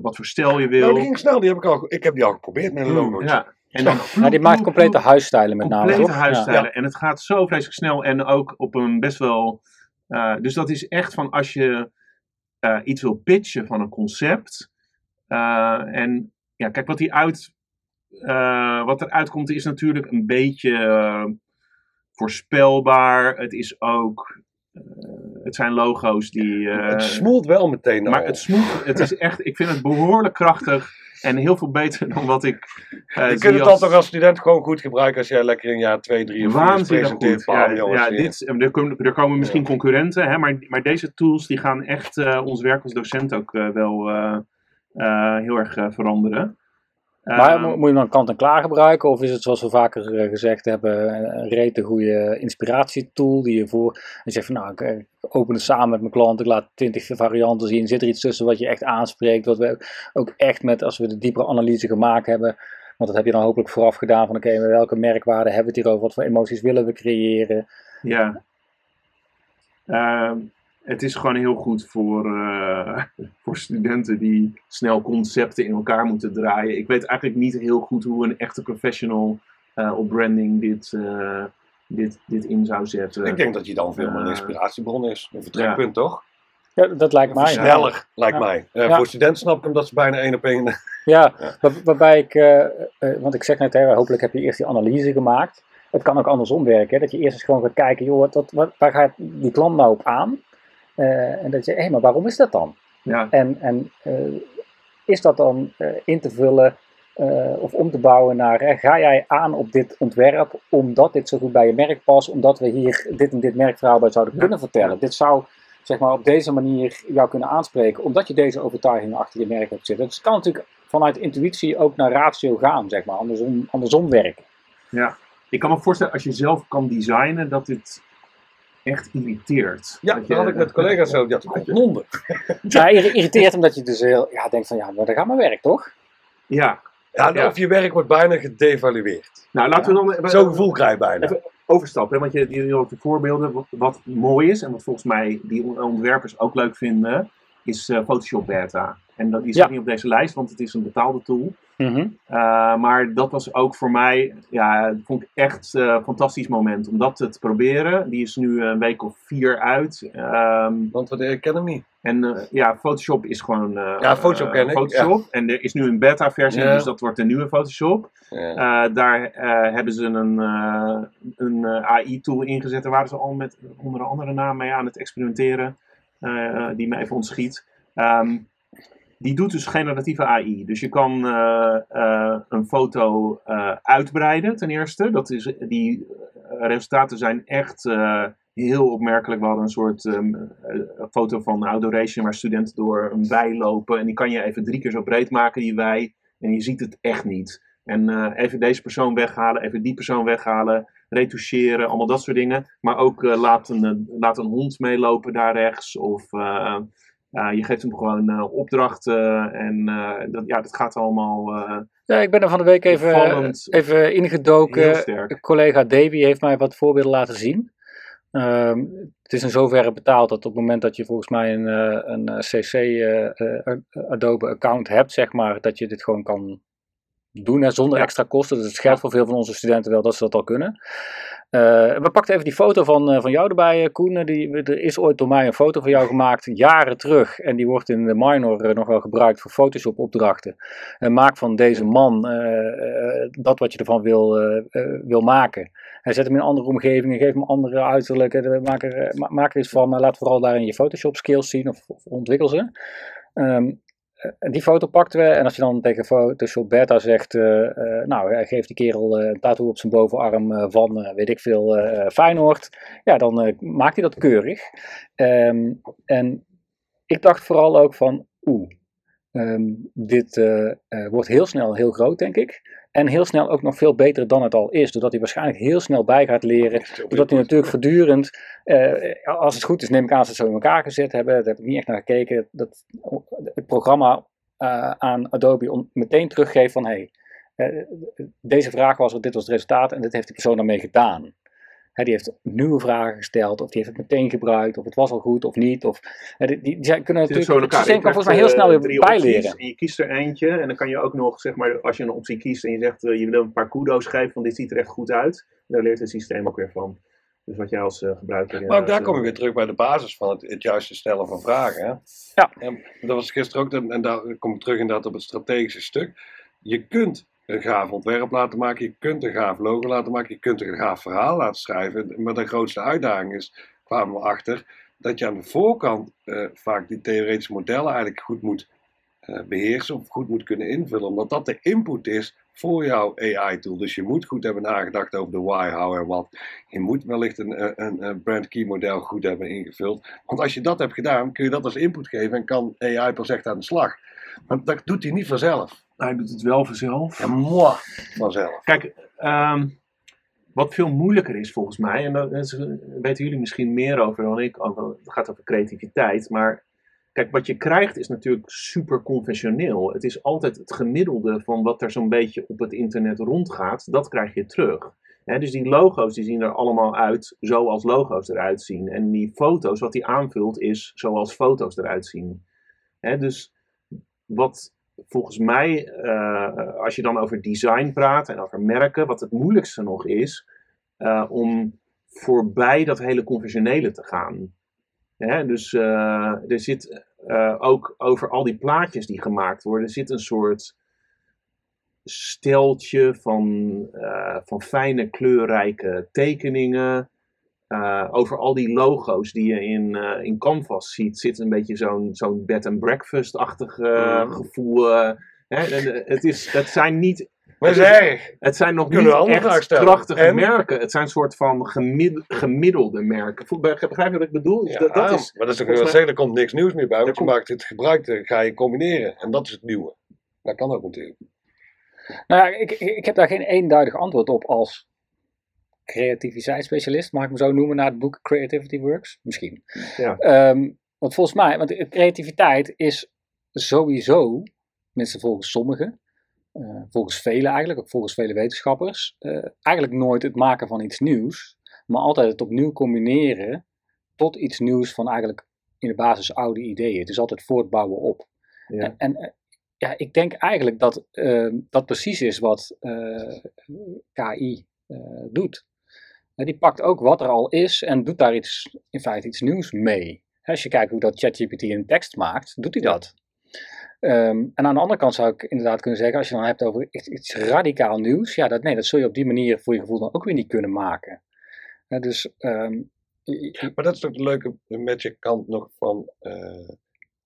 [SPEAKER 3] wat voor stijl je wil.
[SPEAKER 1] Nou, die ging snel. Die heb ik, al, ik heb die al geprobeerd met een
[SPEAKER 3] Mm,
[SPEAKER 1] logo.
[SPEAKER 3] ja. En dan
[SPEAKER 2] Nou, die maakt complete huisstijlen met name,
[SPEAKER 3] complete huisstijlen.
[SPEAKER 2] Ja.
[SPEAKER 3] En het gaat zo vreselijk snel en ook op een best wel... eh, dus dat is echt van als je eh, iets wil pitchen van een concept. eh, en ja, kijk, wat, die uit, eh, wat eruit komt is natuurlijk een beetje voorspelbaar. Het is ook... eh, het zijn logo's die... eh,
[SPEAKER 1] het smoelt wel meteen al.
[SPEAKER 3] maar het smoelt, het is echt, ik vind het behoorlijk krachtig en heel veel beter dan wat ik eh
[SPEAKER 1] je kunt het
[SPEAKER 3] als-
[SPEAKER 1] dan toch als student gewoon goed gebruiken als jij lekker in jaar 2, 3 of 4
[SPEAKER 3] Waanzinnig
[SPEAKER 1] presenteert.
[SPEAKER 3] goed. Ja,
[SPEAKER 1] jongens,
[SPEAKER 3] ja,
[SPEAKER 1] ja.
[SPEAKER 3] dit, er, komen, er komen misschien concurrenten, hè, maar, maar deze tools die gaan echt eh, ons werk als docent ook eh, wel heel erg veranderen.
[SPEAKER 2] Maar
[SPEAKER 3] Ehm,
[SPEAKER 2] mo- moet je dan kant-en-klaar gebruiken? Of is het zoals we vaker eh, gezegd hebben, een rete goede inspiratietool die je voor... Je zegt van nou, ik, eh, open het samen met mijn klant, ik laat 20 varianten zien. Zit er iets tussen wat je echt aanspreekt? Wat we ook echt met, als we de diepere analyse gemaakt hebben... Want dat heb je dan hopelijk vooraf gedaan van oké, welke merkwaarden hebben we het hier over? Wat voor emoties willen we creëren?
[SPEAKER 3] Ja. Ehm, het is gewoon heel goed voor, eh, voor studenten die snel concepten in elkaar moeten draaien. Ik weet eigenlijk niet heel goed hoe een echte professional eh, op branding dit, eh, dit, dit in zou zetten.
[SPEAKER 1] Ik denk dat je dan veel meer een inspiratiebron is. Een vertrekpunt, toch?
[SPEAKER 2] Ja, dat lijkt mij.
[SPEAKER 1] Sneller, lijkt
[SPEAKER 2] Ja.
[SPEAKER 1] mij. Eh,
[SPEAKER 2] Ja.
[SPEAKER 1] Voor studenten snap ik hem dat ze bijna één op één...
[SPEAKER 2] Ja,
[SPEAKER 1] Ja.
[SPEAKER 2] waar- waarbij ik, want ik zeg net, hè, hopelijk heb je eerst die analyse gemaakt. Het kan ook andersom werken, hè, dat je eerst eens gewoon gaat kijken, joh, wat, wat- waar gaat die klant nou op aan? Eh, en dat je, hé, maar waarom is dat dan?
[SPEAKER 3] Ja,
[SPEAKER 2] En, en eh, is dat dan eh, in te vullen of om te bouwen naar, ga jij aan op dit ontwerp omdat dit zo goed bij je merk past, omdat we hier dit en dit merkverhaal bij zouden
[SPEAKER 3] Ja.
[SPEAKER 2] kunnen vertellen? Dit zou zeg maar, op deze manier jou kunnen aanspreken, omdat je deze overtuiging achter je merk hebt zitten. Dus het kan natuurlijk vanuit intuïtie ook naar ratio gaan, zeg maar, andersom, andersom werken.
[SPEAKER 3] ja. Ik kan me voorstellen, als je zelf kan designen, dat dit echt irriteert.
[SPEAKER 1] Ja,
[SPEAKER 3] Dat je-
[SPEAKER 1] dat had ik met collega's zo. Ja, godnonden.
[SPEAKER 2] Ja, irri- irriteert omdat je dus heel, ja, denkt van, ja, maar dat gaat mijn werk, toch?
[SPEAKER 3] Ja,
[SPEAKER 1] Ja,
[SPEAKER 3] Ja.
[SPEAKER 1] of je werk wordt bijna gedevalueerd.
[SPEAKER 3] nou laten we dan even
[SPEAKER 1] Zo'n gevoel krijg je bijna.
[SPEAKER 3] Even overstappen. hè, Want je, je had de voorbeelden. Wat, wat mooi is en wat volgens mij die ontwerpers ook leuk vinden, is eh, Photoshop Beta. En dat
[SPEAKER 2] Ja.
[SPEAKER 3] niet op deze lijst, want het is een betaalde tool.
[SPEAKER 2] Mhm.
[SPEAKER 3] Uh, maar dat was ook voor mij, ja, dat vond ik echt eh, een fantastisch moment om dat te proberen. Die is nu een week of vier uit. Ehm,
[SPEAKER 1] Want we ken hem niet.
[SPEAKER 3] en eh, ja, Photoshop is gewoon. eh,
[SPEAKER 1] Ja, Photoshop
[SPEAKER 3] eh,
[SPEAKER 1] ken ik,
[SPEAKER 3] Photoshop. En er is nu een beta-versie,
[SPEAKER 1] Ja.
[SPEAKER 3] dus dat wordt de nieuwe Photoshop.
[SPEAKER 1] Ja.
[SPEAKER 3] Uh, daar uh, hebben ze een, uh, een AI-tool ingezet. Daar waren ze al met onder een andere naam mee aan het experimenteren, uh, die me even ontschiet. Um, die doet dus generatieve AI. Dus je kan uh, een foto uitbreiden, ten eerste. Dat is, die resultaten zijn echt heel opmerkelijk. We hadden een soort um, foto van Adoration waar studenten door een wei lopen. En die kan je even drie keer zo breed maken, die wei. En je ziet het echt niet. En even deze persoon weghalen, even die persoon weghalen, retoucheren, allemaal dat soort dingen. Maar ook laat, een, laat een hond meelopen daar rechts. Of uh, je geeft hem gewoon opdrachten. En dat, ja, dat gaat allemaal.
[SPEAKER 2] ja, ik ben er van de week even, even ingedoken. Collega Davy heeft mij wat voorbeelden laten zien. Ehm, het is in zoverre betaald dat op het moment dat je volgens mij een, eh, een eh, CC eh, Adobe account hebt, zeg maar, dat je dit gewoon kan doen hè, zonder
[SPEAKER 3] Ja.
[SPEAKER 2] extra kosten. Dus het geldt voor veel van onze studenten wel dat ze dat al kunnen. Eh, we pakten even die foto van, eh, van jou erbij, eh, Koen. Die, er is ooit door mij een foto van jou gemaakt, jaren terug. En die wordt in de minor nog wel gebruikt voor Photoshop opdrachten. En maak van deze man dat wat je ervan wil, wil maken. Zet hem in andere omgevingen, geef hem andere uiterlijke. Maak er, ma- maak iets van, maar laat vooral daarin je Photoshop skills zien of, ontwikkel ze. Ehm, eh, die foto pakten we en als je dan tegen Photoshop Beta zegt, eh, eh, nou hij geeft die kerel eh, een tattoo op zijn bovenarm eh, van, eh, weet ik veel, eh Feyenoord. Ja, dan eh, maakt hij dat keurig. Ehm, en ik dacht vooral ook van, oeh, ehm, dit eh, eh, wordt heel snel heel groot denk ik. En heel snel ook nog veel beter dan het al is, doordat hij waarschijnlijk heel snel bij gaat leren. Doordat hij natuurlijk voortdurend, eh, als het goed is, neem ik aan dat ze het zo in elkaar gezet hebben. Daar heb ik niet echt naar gekeken. Dat het programma aan Adobe meteen teruggeeft van hey, eh, deze vraag was, dit was het resultaat en dit heeft die persoon daarmee gedaan. Hè, die heeft nieuwe vragen gesteld, of die heeft het meteen gebruikt, of het was al goed of niet. Of, hè, die, die, die kunnen
[SPEAKER 3] Het is zo
[SPEAKER 2] natuurlijk, het systeem
[SPEAKER 3] Je
[SPEAKER 2] kan volgens mij heel snel
[SPEAKER 3] eh,
[SPEAKER 2] weer bijleren.
[SPEAKER 3] En je kiest er eentje en dan kan je ook nog, zeg maar, als je een optie kiest en je zegt, eh, je wil een paar kudo's geven, van dit ziet er echt goed uit. Daar leert het systeem ook weer van. Dus wat jij als eh, gebruiker...
[SPEAKER 1] Maar ook daar kom je weer terug bij de basis van het, het juiste stellen van vragen. Hè?
[SPEAKER 2] Ja.
[SPEAKER 1] En dat was gisteren ook, en en daar kom ik terug inderdaad op het strategische stuk. Je kunt een gaaf ontwerp laten maken, je kunt een gaaf logo laten maken, je kunt een gaaf verhaal laten schrijven. Maar de grootste uitdaging is, kwamen we achter, dat je aan de voorkant eh, vaak die theoretische modellen eigenlijk goed moet eh, beheersen of goed moet kunnen invullen. Omdat dat de input is voor jouw AI-tool. Dus je moet goed hebben nagedacht over de why, how en wat. Je moet wellicht een, een, een- een brand key model goed hebben ingevuld. Want als je dat hebt gedaan, kun je dat als input geven en kan AI pas echt aan de slag. Maar dat doet hij niet vanzelf.
[SPEAKER 3] Hij doet het wel vanzelf.
[SPEAKER 1] Ja, moi, vanzelf.
[SPEAKER 3] Kijk, ehm, wat veel moeilijker is volgens mij, en daar weten jullie misschien meer over dan ik, over, het gaat over creativiteit, maar kijk, wat je krijgt is natuurlijk super conventioneel. Het is altijd het gemiddelde van wat er zo'n beetje op het internet rondgaat, dat krijg je terug. Dus die logo's die zien er allemaal uit zoals logo's eruit zien. En die foto's, wat die aanvult, is zoals foto's eruit zien. Dus wat volgens mij, eh, als je dan over design praat en over merken, wat het moeilijkste nog is, eh, om voorbij dat hele conventionele te gaan. Hè, dus eh, er zit ook over al die plaatjes die gemaakt worden, zit een soort steltje van, van fijne kleurrijke tekeningen. Eh, over al die logo's die je in, eh, in Canvas ziet, zit een beetje zo'n zo'n bed and breakfast-achtig eh,
[SPEAKER 1] Mhm.
[SPEAKER 3] gevoel. hè? En, het, is, het zijn niet
[SPEAKER 1] Maar
[SPEAKER 3] Het
[SPEAKER 1] is
[SPEAKER 3] is-
[SPEAKER 1] erg.
[SPEAKER 3] het zijn nog niet echt krachtige
[SPEAKER 1] En?
[SPEAKER 3] merken. Het zijn een soort van gemid- gemiddelde merken. Begrijp je wat ik bedoel?
[SPEAKER 1] Ja,
[SPEAKER 3] dat, dat is,
[SPEAKER 1] maar dat is toch
[SPEAKER 3] volgens
[SPEAKER 1] wel zeggen, er komt niks nieuws meer bij. Want je maakt het gebruikte, ga je combineren. En dat is het nieuwe. Dat kan ook natuurlijk.
[SPEAKER 2] Nou ja, ik, ik ik heb daar geen eenduidig antwoord op als creativiteitsspecialist, mag ik me zo noemen, naar het boek Creativity Works? Misschien.
[SPEAKER 3] Ja.
[SPEAKER 2] Ehm, want volgens mij, want creativiteit is sowieso, tenminste volgens sommigen, eh, volgens velen eigenlijk, ook volgens vele wetenschappers, eh, eigenlijk nooit het maken van iets nieuws, maar altijd het opnieuw combineren tot iets nieuws van eigenlijk in de basis oude ideeën. Het is altijd voortbouwen op.
[SPEAKER 3] Ja.
[SPEAKER 2] En, en eh, ja, ik denk eigenlijk dat eh, dat precies is wat KI doet. Die pakt ook wat er al is en doet daar iets, in feite iets nieuws mee. Als je kijkt hoe dat ChatGPT een tekst maakt, doet hij dat. Ehm, en aan de andere kant zou ik inderdaad kunnen zeggen, als je dan hebt over iets, radicaal nieuws, ja, dat, nee, dat zul je op die manier voor je gevoel dan ook weer niet kunnen maken. Dus ehm,
[SPEAKER 1] Maar dat is toch de leuke magic kant nog van eh,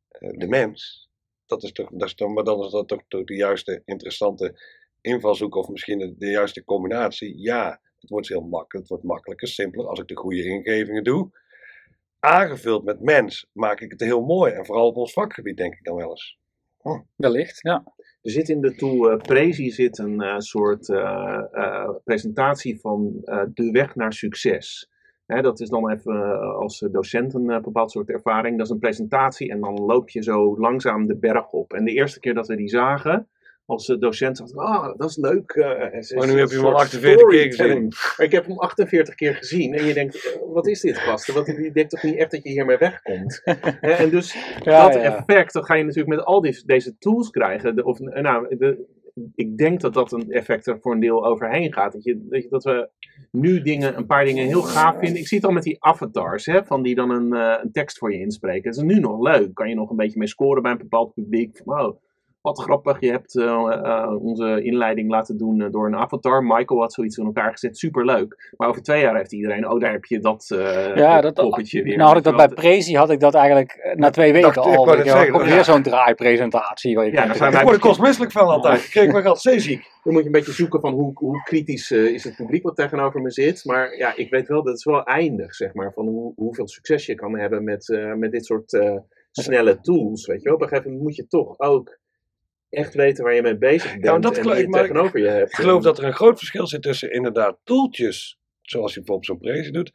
[SPEAKER 1] eh, de mens. Dat is toch, dat is toch, maar dan is dat toch, toch de juiste interessante invalshoek of misschien de, de juiste combinatie. Ja, het wordt heel makkelijk, het wordt makkelijker, simpeler als ik de goede ingevingen doe. Aangevuld met mens maak ik het heel mooi en vooral op ons vakgebied denk ik dan wel eens.
[SPEAKER 2] wellicht, ja.
[SPEAKER 3] Er zit in de tool eh, Prezi zit een eh, soort eh, eh, presentatie van eh, de weg naar succes. Hè, dat is dan even als docent een bepaald soort ervaring. Dat is een presentatie en dan loop je zo langzaam de berg op. En de eerste keer dat we die zagen, als eh, docent zegt, ah, dat is leuk. eh, ze-
[SPEAKER 1] Maar nu heb je hem al
[SPEAKER 3] soort
[SPEAKER 1] 48 keer.
[SPEAKER 3] Maar ik heb hem 48 keer gezien en je denkt, eh, wat is dit gasten? Want je denkt toch niet echt dat je hiermee wegkomt? En dus
[SPEAKER 2] Ja,
[SPEAKER 3] dat
[SPEAKER 2] ja.
[SPEAKER 3] effect, dat ga je natuurlijk met al die, deze tools krijgen. De, of, nou, de, ik denk dat dat een effect er voor een deel overheen gaat. Dat, je, dat, je- dat we nu dingen, een paar dingen heel gaaf vinden. Ik zie het al met die avatars, hè, van die dan een, eh, een tekst voor je inspreken. Dat is nu nog leuk. Kan je nog een beetje mee scoren bij een bepaald publiek. Van, oh, wat grappig, je hebt eh, eh, onze inleiding laten doen eh, door een avatar. Michael had zoiets in elkaar gezet, superleuk. Maar over twee jaar heeft iedereen, oh daar heb je dat eh
[SPEAKER 2] Ja, dat,
[SPEAKER 3] poppetje weer.
[SPEAKER 2] nou had ik dat bij Prezi had ik dat eigenlijk na twee weken
[SPEAKER 1] Dacht- ik
[SPEAKER 2] al. weer zo'n draaipresentatie. waar je
[SPEAKER 3] Ja,
[SPEAKER 1] Ik
[SPEAKER 3] wij
[SPEAKER 1] word er kostmisselijk van altijd. Ik kreeg me altijd zeeziek.
[SPEAKER 3] Dan moet je een beetje zoeken van hoe, hoe kritisch is het publiek wat tegenover me zit. Maar ja, ik weet wel, dat is wel eindig, zeg maar. Van hoe, hoeveel succes je kan hebben met, eh, met dit soort eh, snelle tools, weet je wel. Op een gegeven moment moet je toch ook echt weten waar je mee bezig bent.
[SPEAKER 1] dat
[SPEAKER 3] en
[SPEAKER 1] geloof
[SPEAKER 3] je
[SPEAKER 1] maar
[SPEAKER 3] tegenover je hebt.
[SPEAKER 1] Ik geloof dat er een groot verschil zit tussen inderdaad toeltjes, zoals je bijvoorbeeld zo'n prezi doet,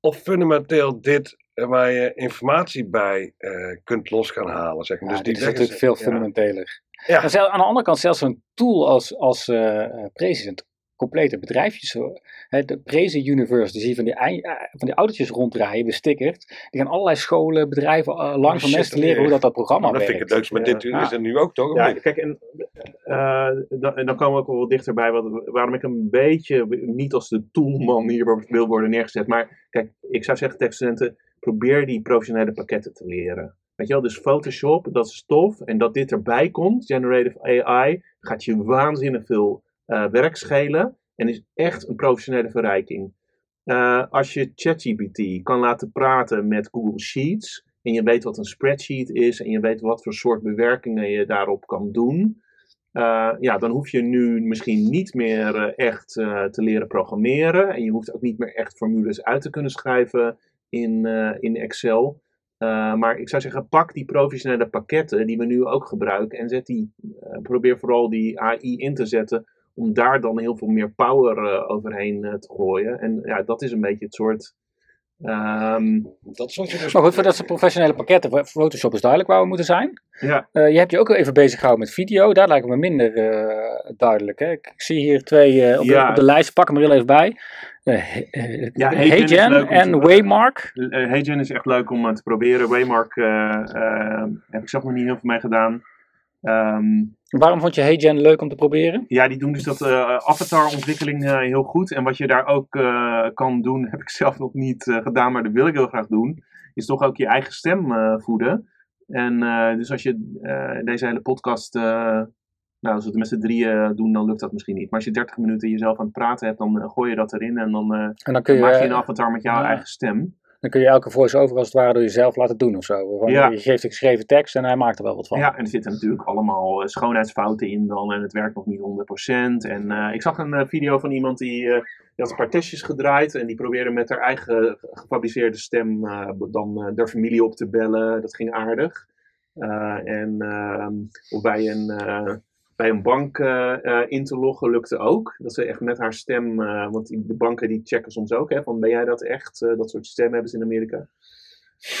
[SPEAKER 1] of fundamenteel dit eh, waar je informatie bij eh, kunt los gaan halen. Zeg maar.
[SPEAKER 2] Ja,
[SPEAKER 1] dus die
[SPEAKER 2] is natuurlijk veel
[SPEAKER 1] ja.
[SPEAKER 2] fundamenteler.
[SPEAKER 1] Ja.
[SPEAKER 2] Aan de andere kant, zelfs zo'n tool als, als eh eh, Prezi, een complete bedrijfjes. Hè, de Prezi Universe, die zie je van die, eh, van die autootjes ronddraaien, bestickerd. Die gaan allerlei scholen, bedrijven eh, langs van
[SPEAKER 1] shit,
[SPEAKER 2] mensen leren hoe dat, dat programma
[SPEAKER 1] Maar dat vind ik
[SPEAKER 2] werkt.
[SPEAKER 1] het leukste met
[SPEAKER 3] Ja.
[SPEAKER 1] dit is het nu ook toch?
[SPEAKER 3] Ja, kijk, en, eh, dan, en dan komen we ook wel wat dichterbij wat, waarom ik een beetje, niet als de toolman hier wil worden neergezet, maar kijk, ik zou zeggen tegen studenten, probeer die professionele pakketten te leren. Weet je wel, dus Photoshop, dat is tof, en dat dit erbij komt, Generative AI, gaat je waanzinnig veel werk schelen en is echt een professionele verrijking. Eh, als je ChatGPT kan laten praten met Google Sheets en je weet wat een spreadsheet is en je weet wat voor soort bewerkingen je daarop kan doen, eh, ja, dan hoef je nu misschien niet meer eh, echt eh, te leren programmeren en je hoeft ook niet meer echt formules uit te kunnen schrijven in, eh, in Excel. Eh, maar ik zou zeggen, pak die professionele pakketten die we nu ook gebruiken en zet die, eh, probeer vooral die AI in te zetten om daar dan heel veel meer power eh, overheen eh, te gooien. En ja, dat is een beetje het soort. ehm,
[SPEAKER 1] Dat is dus...
[SPEAKER 2] Maar goed, voor dat soort professionele pakketten, voor Photoshop is duidelijk waar we moeten zijn.
[SPEAKER 3] ja,
[SPEAKER 2] Eh, je hebt je ook even bezig gehouden met video, daar lijkt het me minder eh, duidelijk. Hè? Ik, zie hier twee eh, op, de,
[SPEAKER 3] Ja.
[SPEAKER 2] op de lijst, pak hem er heel even bij.
[SPEAKER 3] Ja,
[SPEAKER 2] Hey
[SPEAKER 3] Heygen is
[SPEAKER 2] Jen
[SPEAKER 3] leuk om te-
[SPEAKER 2] en Waymark.
[SPEAKER 3] uh, HeyGen is echt leuk om te proberen. Waymark heb ik zelf nog niet heel veel mee gedaan. Ehm,
[SPEAKER 2] Waarom vond je HeyGen leuk om te proberen?
[SPEAKER 3] Ja, die doen dus dat eh avatar-ontwikkeling eh, heel goed. En wat je daar ook eh, kan doen, heb ik zelf nog niet gedaan, maar dat wil ik heel graag doen. Is toch ook je eigen stem voeden. En dus als je deze hele podcast, nou als we het met z'n drieën doen, dan lukt dat misschien niet. Maar als je 30 minuten jezelf aan het praten hebt, dan gooi je dat erin. En dan
[SPEAKER 2] En dan kun je,
[SPEAKER 3] maak je een avatar met jouw
[SPEAKER 2] ja.
[SPEAKER 3] eigen stem.
[SPEAKER 2] Dan kun je elke voice-over als het ware door jezelf laten doen of zo.
[SPEAKER 3] Ja.
[SPEAKER 2] Je geeft een geschreven tekst en hij maakt er wel wat van.
[SPEAKER 3] Ja, en er zitten natuurlijk allemaal eh, schoonheidsfouten in dan. En het werkt nog niet 100%. En eh, ik zag een eh, video van iemand die, die had een paar testjes gedraaid. En die probeerde met haar eigen gefabriceerde stem dan de familie op te bellen. Dat ging aardig. En eh, of bij een, bij een bank eh, eh, in te loggen lukte ook. Dat ze echt met haar stem, eh, want die- de banken die checken soms ook. Hè, van ben jij dat echt? Eh, dat soort stemmen hebben ze in Amerika.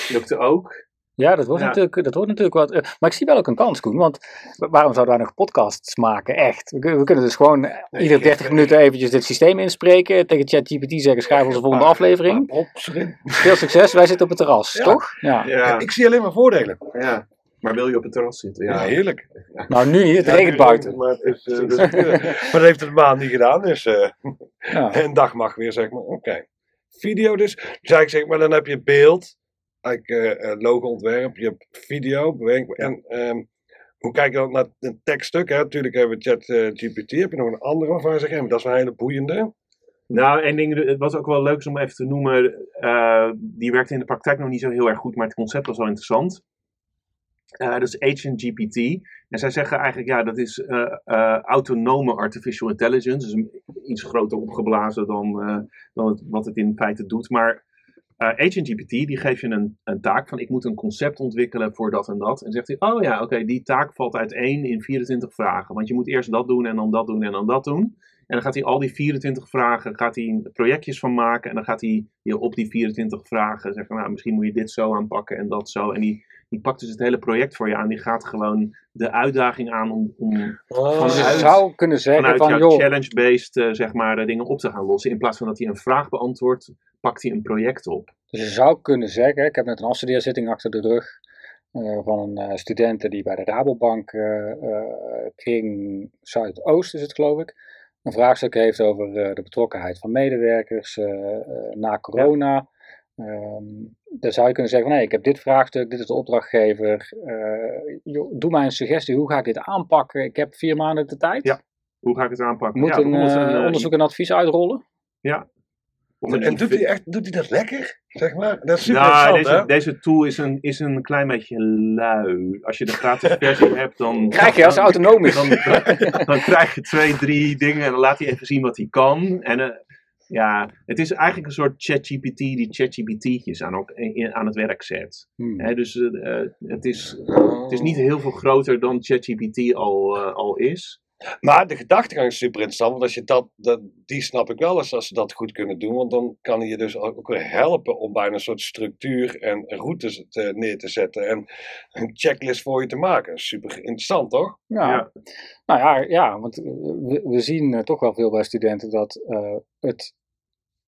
[SPEAKER 3] Lukte ook.
[SPEAKER 2] Ja, dat wordt,
[SPEAKER 3] Ja.
[SPEAKER 2] Natuurlijk, dat wordt natuurlijk wat. maar ik zie wel ook een kans, Koen. Want wa- waarom zouden wij nog podcasts maken? Echt. We, kun- we kunnen dus gewoon eh, iedere 30 minuten eventjes dit systeem inspreken. Tegen ChatGPT zeggen: schrijf onze volgende aflevering.
[SPEAKER 1] Erin.
[SPEAKER 2] Veel succes, wij zitten op het terras,
[SPEAKER 1] Ja.
[SPEAKER 2] toch? Ja.
[SPEAKER 3] Ja,
[SPEAKER 1] Ik zie alleen maar voordelen.
[SPEAKER 3] ja. Maar wil je op het terras zitten?
[SPEAKER 1] Ja,
[SPEAKER 3] Ja,
[SPEAKER 1] heerlijk.
[SPEAKER 2] Nou, nu niet, het regent buiten.
[SPEAKER 1] Maar, het is, eh, dus, eh, maar dat heeft het een maand niet gedaan, dus eh,
[SPEAKER 2] Ja.
[SPEAKER 1] een dag mag weer, zeg maar. Oké. Video dus. Dus ik zeg maar, dan heb je beeld, eigenlijk eh, eh, logo-ontwerp, je hebt video, beweging. En ehm, hoe kijk je dan naar een tekststuk? Hè? Natuurlijk hebben we ChatGPT. heb je nog een andere waarvan je zegt, dat is wel een hele boeiende.
[SPEAKER 3] Nou, één ding, het was ook wel leuk om even te noemen. eh, die werkte in de praktijk nog niet zo heel erg goed, maar het concept was wel interessant. Eh, dat is Agent GPT. En zij zeggen eigenlijk, ja, dat is eh, eh, autonome artificial intelligence. Dus iets groter opgeblazen dan, dan wat het in feite doet. Maar eh, Agent GPT, die geeft je een, een taak van, ik moet een concept ontwikkelen voor dat en dat. En zegt hij, oh ja, oké, die taak valt uiteen in 24 vragen. Want je moet eerst dat doen en dan dat doen en dan dat doen. En dan gaat hij al die 24 vragen, gaat hij projectjes van maken. En dan gaat hij je op die 24 vragen zeggen, nou, misschien moet je dit zo aanpakken en dat zo. En die, die pakt dus het hele project voor je aan. Die gaat gewoon de uitdaging aan om, om
[SPEAKER 1] Oh,
[SPEAKER 2] Dus je
[SPEAKER 3] Vanuit-
[SPEAKER 2] zou kunnen zeggen
[SPEAKER 3] vanuit
[SPEAKER 2] van,
[SPEAKER 3] challenge-based eh, zeg maar, eh, dingen op te gaan lossen. In plaats van dat hij een vraag beantwoordt, pakt hij een project op.
[SPEAKER 2] Dus je zou kunnen zeggen, ik heb net een afstudeerzitting achter de rug eh, van een studenten die bij de Rabobank Kring Zuidoost is het geloof ik, een vraagstuk heeft over de betrokkenheid van medewerkers na corona. Ehm, dan zou je kunnen zeggen, van, nee, ik heb dit vraagstuk, dit is de opdrachtgever, eh, joh, doe mij een suggestie, hoe ga ik dit aanpakken? Ik heb vier maanden de tijd.
[SPEAKER 3] Ja, Hoe ga ik het aanpakken?
[SPEAKER 2] Moet
[SPEAKER 3] Ja,
[SPEAKER 2] een eh,
[SPEAKER 3] een, eh,
[SPEAKER 2] onderzoek en advies uitrollen?
[SPEAKER 3] Ja. Of
[SPEAKER 1] En, doet hij echt doet hij dat lekker? Zeg maar. Dat is super
[SPEAKER 3] Nou, deze,
[SPEAKER 1] hè?
[SPEAKER 3] deze tool is een, is een klein beetje lui. Als je de gratis versie hebt, dan...
[SPEAKER 2] Krijg je als
[SPEAKER 3] dan-
[SPEAKER 2] autonoom is.
[SPEAKER 3] Dan, dan krijg je twee, drie dingen en dan laat hij even zien wat hij kan. En ja, het is eigenlijk een soort ChatGPT die ChatGPT'tjes aan, ook- in- aan het werk zet.
[SPEAKER 2] Hmm.
[SPEAKER 3] Hè, dus eh, eh, het, is, het is niet heel veel groter dan ChatGPT al, eh, al is.
[SPEAKER 1] Maar de gedachtegang is super interessant, want als je dat, dat, die snap ik wel eens als ze dat goed kunnen doen, want dan kan hij je dus ook weer helpen om bijna een soort structuur en routes te, neer te zetten en een checklist voor je te maken. Super interessant, toch?
[SPEAKER 2] Ja.
[SPEAKER 3] Ja.
[SPEAKER 2] Nou ja, ja want eh, we, we zien eh, toch wel veel bij studenten dat eh, het,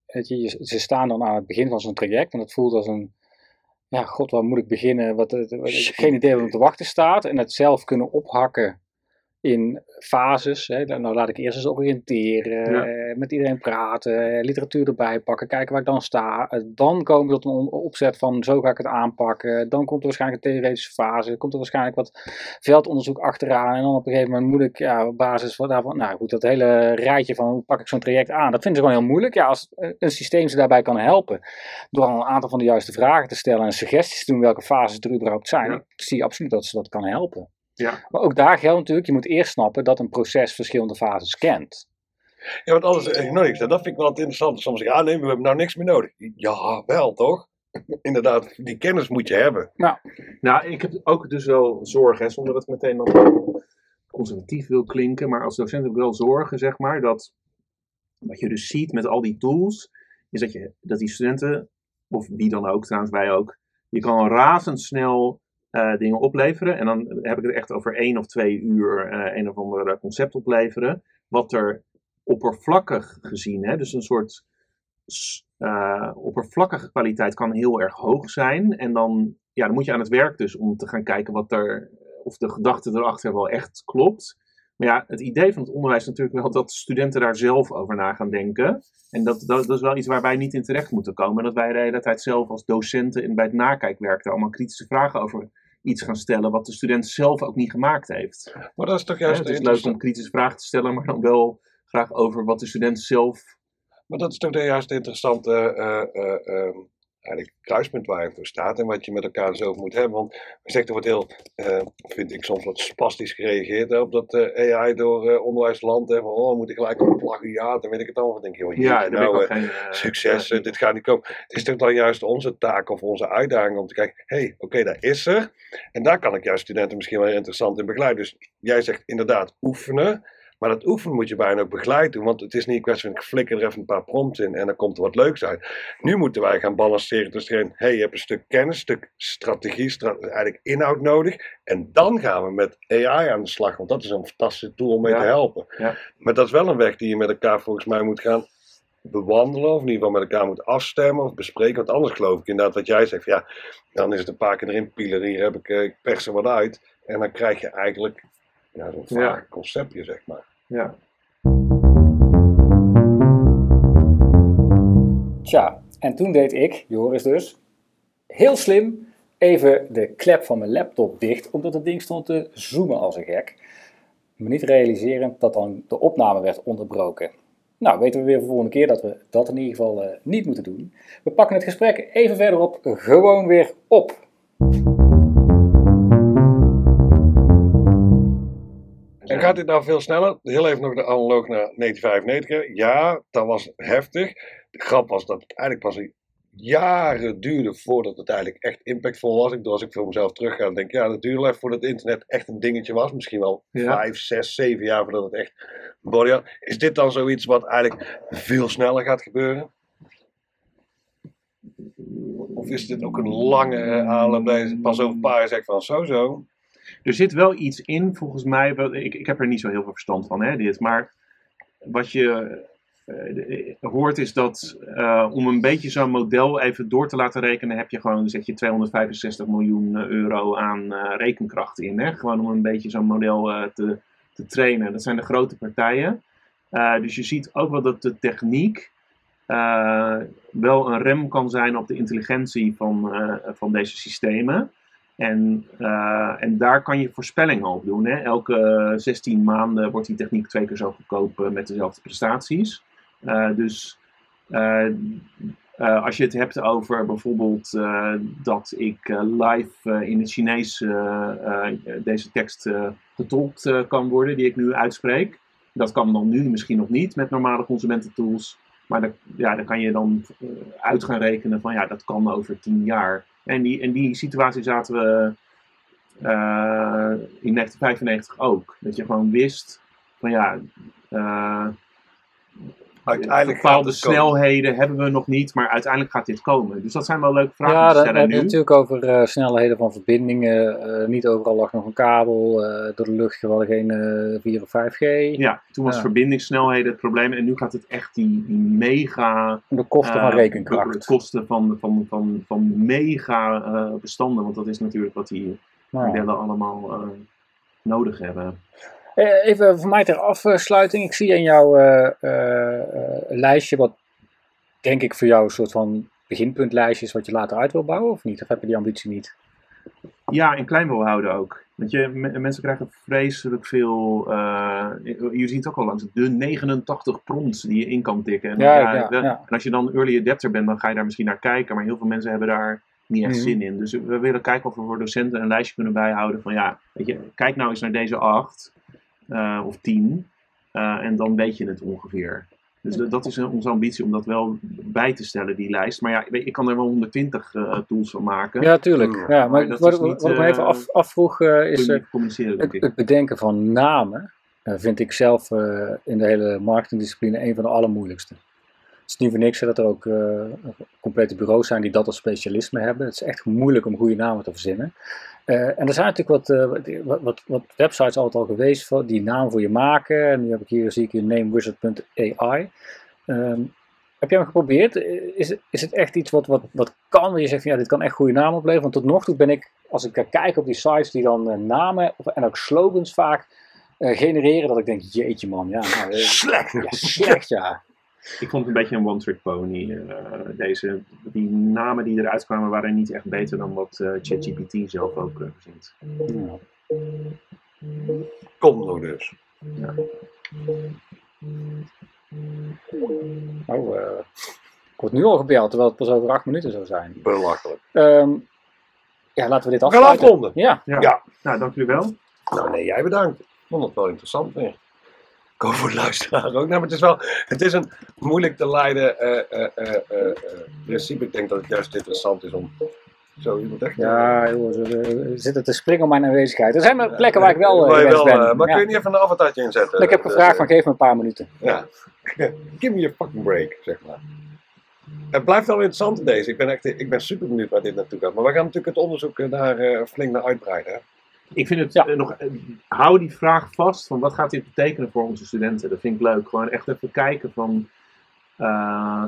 [SPEAKER 2] ze staan dan aan het begin van zo'n traject en het voelt als een, ja, god, waar moet ik beginnen? Wat, wat- geen idee wat op te wachten staat en het zelf kunnen ophakken in fases. Hè. Nou, laat ik eerst eens oriënteren,
[SPEAKER 3] Ja.
[SPEAKER 2] eh, met iedereen praten, eh, literatuur erbij pakken, kijken waar ik dan sta. Eh, dan komen we tot een opzet van zo ga ik het aanpakken. Dan komt er waarschijnlijk een theoretische fase, komt er waarschijnlijk wat veldonderzoek achteraan. En dan op een gegeven moment moet ik ja, op basis van daarvan, nou goed, dat hele rijtje van hoe pak ik zo'n traject aan, dat vinden ze gewoon heel moeilijk. Ja, als een systeem ze daarbij kan helpen, door al een aantal van de juiste vragen te stellen en suggesties te doen welke fases er überhaupt zijn,
[SPEAKER 3] Ja.
[SPEAKER 2] ik zie absoluut dat ze dat kan helpen.
[SPEAKER 3] Ja.
[SPEAKER 2] Maar ook daar geldt natuurlijk, je moet eerst snappen dat een proces verschillende fases kent.
[SPEAKER 1] Ja, want alles is nog niks. En dat vind ik wel het interessante. Soms zeggen, ah nee, we hebben nou niks meer nodig. Ja, wel toch? Inderdaad, die kennis moet je hebben.
[SPEAKER 3] Nou, ik heb ook dus wel zorgen, hè, zonder dat ik meteen dan conservatief wil klinken, maar als docent heb ik wel zorgen, zeg maar, dat wat je dus ziet met al die tools, is dat, je, dat die studenten, of wie dan ook, trouwens wij ook, je kan razendsnel dingen opleveren. En dan heb ik het echt over één of twee uur eh, een of ander concept opleveren. Wat er oppervlakkig gezien, hè, dus een soort eh, oppervlakkige kwaliteit kan heel erg hoog zijn. En dan, ja, dan moet je aan het werk dus om te gaan kijken wat er, of de gedachte erachter wel echt klopt. Maar ja, het idee van het onderwijs is natuurlijk wel dat studenten daar zelf over na gaan denken. En dat, dat, dat is wel iets waar wij niet in terecht moeten komen. En dat wij de hele tijd zelf als docenten in, bij het nakijkwerk daar allemaal kritische vragen over iets gaan stellen wat de student zelf ook niet gemaakt heeft.
[SPEAKER 1] Maar dat is toch juist
[SPEAKER 3] het is leuk om kritische vragen te stellen, maar dan wel graag over wat de student zelf
[SPEAKER 1] Maar dat is toch juist het interessante eh, eh, ehm, eigenlijk kruispunt waar je voor staat en wat je met elkaar zo moet hebben. Want we zeggen, er wordt heel, eh, vind ik soms wat spastisch gereageerd hè, op dat eh, AI door eh, onderwijsland. Hè, van, oh, we moeten gelijk op plagiaat en weet ik het allemaal. Dan denk je, joh,
[SPEAKER 3] Ja, ik
[SPEAKER 1] nou,
[SPEAKER 3] geen...
[SPEAKER 1] succes, dit gaat niet komen. Het is toch dan juist onze taak of onze uitdaging om te kijken, hé, hey, oké, daar is er. En daar kan ik juist studenten misschien wel interessant in begeleiden. Dus jij zegt inderdaad oefenen. Maar dat oefenen moet je bijna ook begeleid doen. Want het is niet een kwestie van ik flikker er even een paar prompts in en dan komt er wat leuks uit. Nu moeten wij gaan balanceren tussen hey, je hebt een stuk kennis, een stuk strategie, stra- eigenlijk inhoud nodig. En dan gaan we met AI aan de slag. Want dat is een fantastische tool om mee
[SPEAKER 3] Ja.
[SPEAKER 1] te helpen.
[SPEAKER 3] Ja.
[SPEAKER 1] Maar dat is wel een weg die je met elkaar volgens mij moet gaan bewandelen. Of in ieder geval met elkaar moet afstemmen of bespreken. Want anders geloof ik inderdaad wat jij zegt. Ja, dan is het een paar keer erin pielen. Hier heb ik, eh, ik pers er wat uit. En dan krijg je eigenlijk ja, zo'n
[SPEAKER 3] Ja.
[SPEAKER 1] vaag conceptje, zeg maar.
[SPEAKER 3] ja.
[SPEAKER 2] Tja, en toen deed ik, Joris dus, heel slim even de klep van mijn laptop dicht, omdat het ding stond te zoomen als een gek. Maar niet realiserend dat dan de opname werd onderbroken. Nou, weten we weer voor de volgende keer dat we dat in ieder geval eh, niet moeten doen. We pakken het gesprek even verderop gewoon weer op.
[SPEAKER 1] gaat dit nou veel sneller? Heel even nog de analoog naar 1995. hè. Ja, dat was heftig. De grap was dat het eigenlijk pas jaren duurde voordat het eigenlijk echt impactvol was. Ik, als ik voor mezelf terug ga, dan denk ik, ja, dat duurde even voordat het internet echt een dingetje was. Misschien wel
[SPEAKER 3] Ja.
[SPEAKER 1] vijf, zes, zeven jaar voordat het echt body had. Is dit dan zoiets wat eigenlijk veel sneller gaat gebeuren? Of is dit ook een lange aanloop? Pas over een paar jaar zegt van zo zo.
[SPEAKER 3] Er zit wel iets in, volgens mij. Ik, ik heb er niet zo heel veel verstand van, hè, dit. Maar wat je eh, de- hoort is dat eh, om een beetje zo'n model even door te laten rekenen, heb je gewoon, zet je 265 miljoen eh, euro aan eh, rekenkracht in. Hè? Gewoon om een beetje zo'n model eh, te, te trainen. Dat zijn de grote partijen. Eh, dus je ziet ook wel dat de techniek eh, wel een rem kan zijn op de intelligentie van, eh, van deze systemen. En, eh, en daar kan je voorspellingen op doen. Hè? Elke 16 maanden wordt die techniek twee keer zo goedkoop eh, met dezelfde prestaties. Eh, dus eh, eh, als je het hebt over bijvoorbeeld eh, dat ik eh, live eh, in het Chinees eh, eh, deze tekst eh, getolkt eh, kan worden, die ik nu uitspreek. Dat kan dan nu misschien nog niet met normale consumententools. Maar ja, daar kan je dan eh, uit gaan rekenen van ja, dat kan over tien jaar. En die, in die situatie zaten we eh, in 1995 ook. Dat je gewoon wist van ja, eh,
[SPEAKER 1] Uiteindelijk
[SPEAKER 3] bepaalde
[SPEAKER 1] komen.
[SPEAKER 3] snelheden hebben we nog niet, maar uiteindelijk gaat dit komen. Dus dat zijn wel leuke vragen
[SPEAKER 2] Ja,
[SPEAKER 3] te stellen nu.
[SPEAKER 2] natuurlijk over eh, snelheden van verbindingen. Eh, niet overal lag nog een kabel. eh, door de lucht gewoon geen eh 4 of 5G.
[SPEAKER 3] Ja, toen was verbindingssnelheden het probleem. En nu gaat het echt die, die mega
[SPEAKER 2] De kosten van rekenkracht.
[SPEAKER 3] de kosten van, van, van, van mega bestanden. Want dat is natuurlijk wat die
[SPEAKER 2] Nou,
[SPEAKER 3] modellen allemaal nodig hebben.
[SPEAKER 2] Eh, Even voor mij ter afsluiting. Ik zie in jouw eh, eh, lijstje wat denk ik voor jou een soort van beginpuntlijstje is wat je later uit wil bouwen of niet? Of heb je die ambitie niet?
[SPEAKER 3] Ja, en klein wil houden ook. Want je, me- mensen krijgen vreselijk veel. je ziet het ook al langs de 89 prompts die je in kan tikken. En,
[SPEAKER 2] Ja, ja.
[SPEAKER 3] en als je dan early adapter bent, dan ga je daar misschien naar kijken. Maar heel veel mensen hebben daar niet echt
[SPEAKER 2] Mhm.
[SPEAKER 3] zin in. Dus we willen kijken of we voor docenten een lijstje kunnen bijhouden van ja, weet je, kijk nou eens naar deze acht eh, of tien. eh, en dan weet je het ongeveer. Dus dat- dat is eh, onze ambitie om dat wel bij te stellen, die lijst. Maar ja, ik kan er wel 120 eh, tools van maken.
[SPEAKER 2] Ja, tuurlijk.
[SPEAKER 1] Ja,
[SPEAKER 2] maar
[SPEAKER 3] maar dat
[SPEAKER 2] wat,
[SPEAKER 3] is
[SPEAKER 2] wat,
[SPEAKER 3] niet,
[SPEAKER 2] wat ik me even af, afvroeg is eh, het, het bedenken van namen. vind ik zelf eh, in de hele marketingdiscipline een van de allermoeilijkste. Het is niet voor niks dat er ook eh, complete bureaus zijn die dat als specialisme hebben. Het is echt moeilijk om goede namen te verzinnen. Eh, en er zijn natuurlijk wat, eh, wat, wat, wat websites altijd al geweest voor, die naam voor je maken. En nu heb ik hier, zie ik hier namewizard.ai. Ehm, heb jij hem geprobeerd? Is, het- is het echt iets wat, wat, wat kan? Je zegt van ja, dit kan echt goede namen opleveren. Want tot nog toe ben ik, als ik kijk op die sites die dan namen of, en ook slogans vaak genereren, dat ik denk, jeetje man, ja, nou,
[SPEAKER 1] Slecht.
[SPEAKER 2] ja slecht ja.
[SPEAKER 3] Ik vond het een beetje een one-trick pony. eh, deze, die namen die eruit kwamen waren niet echt beter dan wat eh, ChatGPT zelf ook eh, verzint.
[SPEAKER 2] Ja.
[SPEAKER 1] Kom nog dus.
[SPEAKER 2] Oh, eh, ik word nu al gebeld, terwijl het pas over acht minuten zou zijn.
[SPEAKER 1] Belachelijk.
[SPEAKER 2] Ehm, ja, laten we dit
[SPEAKER 1] We gaan
[SPEAKER 2] afsluiten.
[SPEAKER 1] afronden.
[SPEAKER 2] Ja,
[SPEAKER 3] Ja.
[SPEAKER 1] Ja.
[SPEAKER 3] Nou, dank jullie wel.
[SPEAKER 1] Nou nee, jij bedankt. Ik vond het wel interessant weer. Ik hoop voor de luisteraar ook. Nou, maar het is wel, het is een moeilijk te leiden eh, eh, eh, principe. Ik denk dat het juist interessant is om zo iemand echt...
[SPEAKER 2] ja joh, ze ze zitten te springen om mijn aanwezigheid. Er zijn plekken waar ik wel
[SPEAKER 1] Waar
[SPEAKER 2] ben.
[SPEAKER 1] maar kun je niet even een avatartje inzetten?
[SPEAKER 2] Ik heb gevraagd van geef me een paar minuten.
[SPEAKER 1] Ja. Give me a fucking break, zeg maar. Het blijft wel interessant deze. Ik ben, echt, ik ben super benieuwd waar dit naartoe gaat. Maar we gaan natuurlijk het onderzoek daar flink naar uitbreiden.
[SPEAKER 3] Ik vind het
[SPEAKER 2] Ja.
[SPEAKER 3] eh, nog. eh, hou die vraag vast van wat gaat dit betekenen voor onze studenten? Dat vind ik leuk. Gewoon echt even kijken van. eh,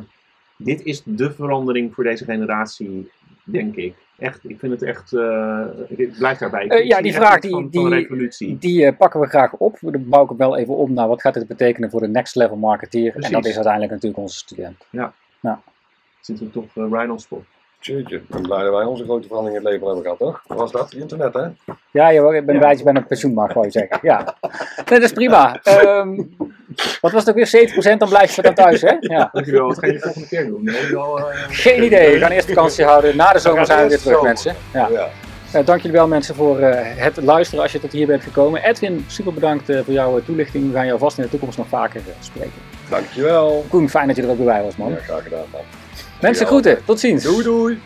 [SPEAKER 3] dit is de verandering voor deze generatie, denk ik. Echt, ik vind het echt. ik blijf daarbij. Ik
[SPEAKER 2] ja, die vraag die-
[SPEAKER 3] van,
[SPEAKER 2] die-. Die pakken we graag op. Dan bouw ik hem wel even op naar wat gaat dit betekenen voor de next level marketeer. En
[SPEAKER 3] Precies.
[SPEAKER 2] dat is uiteindelijk natuurlijk onze student.
[SPEAKER 3] Zit er toch right on spot.
[SPEAKER 1] Tjeetje, ik ben blij dat wij onze grote verandering in het leven hebben gehad, toch? Wat was dat? Internet, hè?
[SPEAKER 2] Ja, je bent een
[SPEAKER 3] Ja.
[SPEAKER 2] beetje bij een pensioenmarkt, wou je zeggen. Ja. Nee, dat is prima. Ehm, wat was het ook weer? 70% dan blijf je dan thuis, hè? Ja.
[SPEAKER 3] Dankjewel. Wat ga je de volgende keer doen? Je al, eh,
[SPEAKER 2] Geen idee. We gaan eerst vakantie houden. Na de zomer zijn we weer terug, mensen. Ja.
[SPEAKER 1] ja.
[SPEAKER 2] Eh, dank jullie wel, mensen, voor eh, het luisteren als je tot hier bent gekomen. Edwin, super bedankt voor jouw toelichting. We gaan jou vast in de toekomst nog vaker spreken.
[SPEAKER 1] Dankjewel.
[SPEAKER 2] Koen, fijn dat je er ook bij was, man.
[SPEAKER 1] Ja, graag gedaan, man.
[SPEAKER 2] Mensen groeten, tot ziens.
[SPEAKER 1] Doei doei.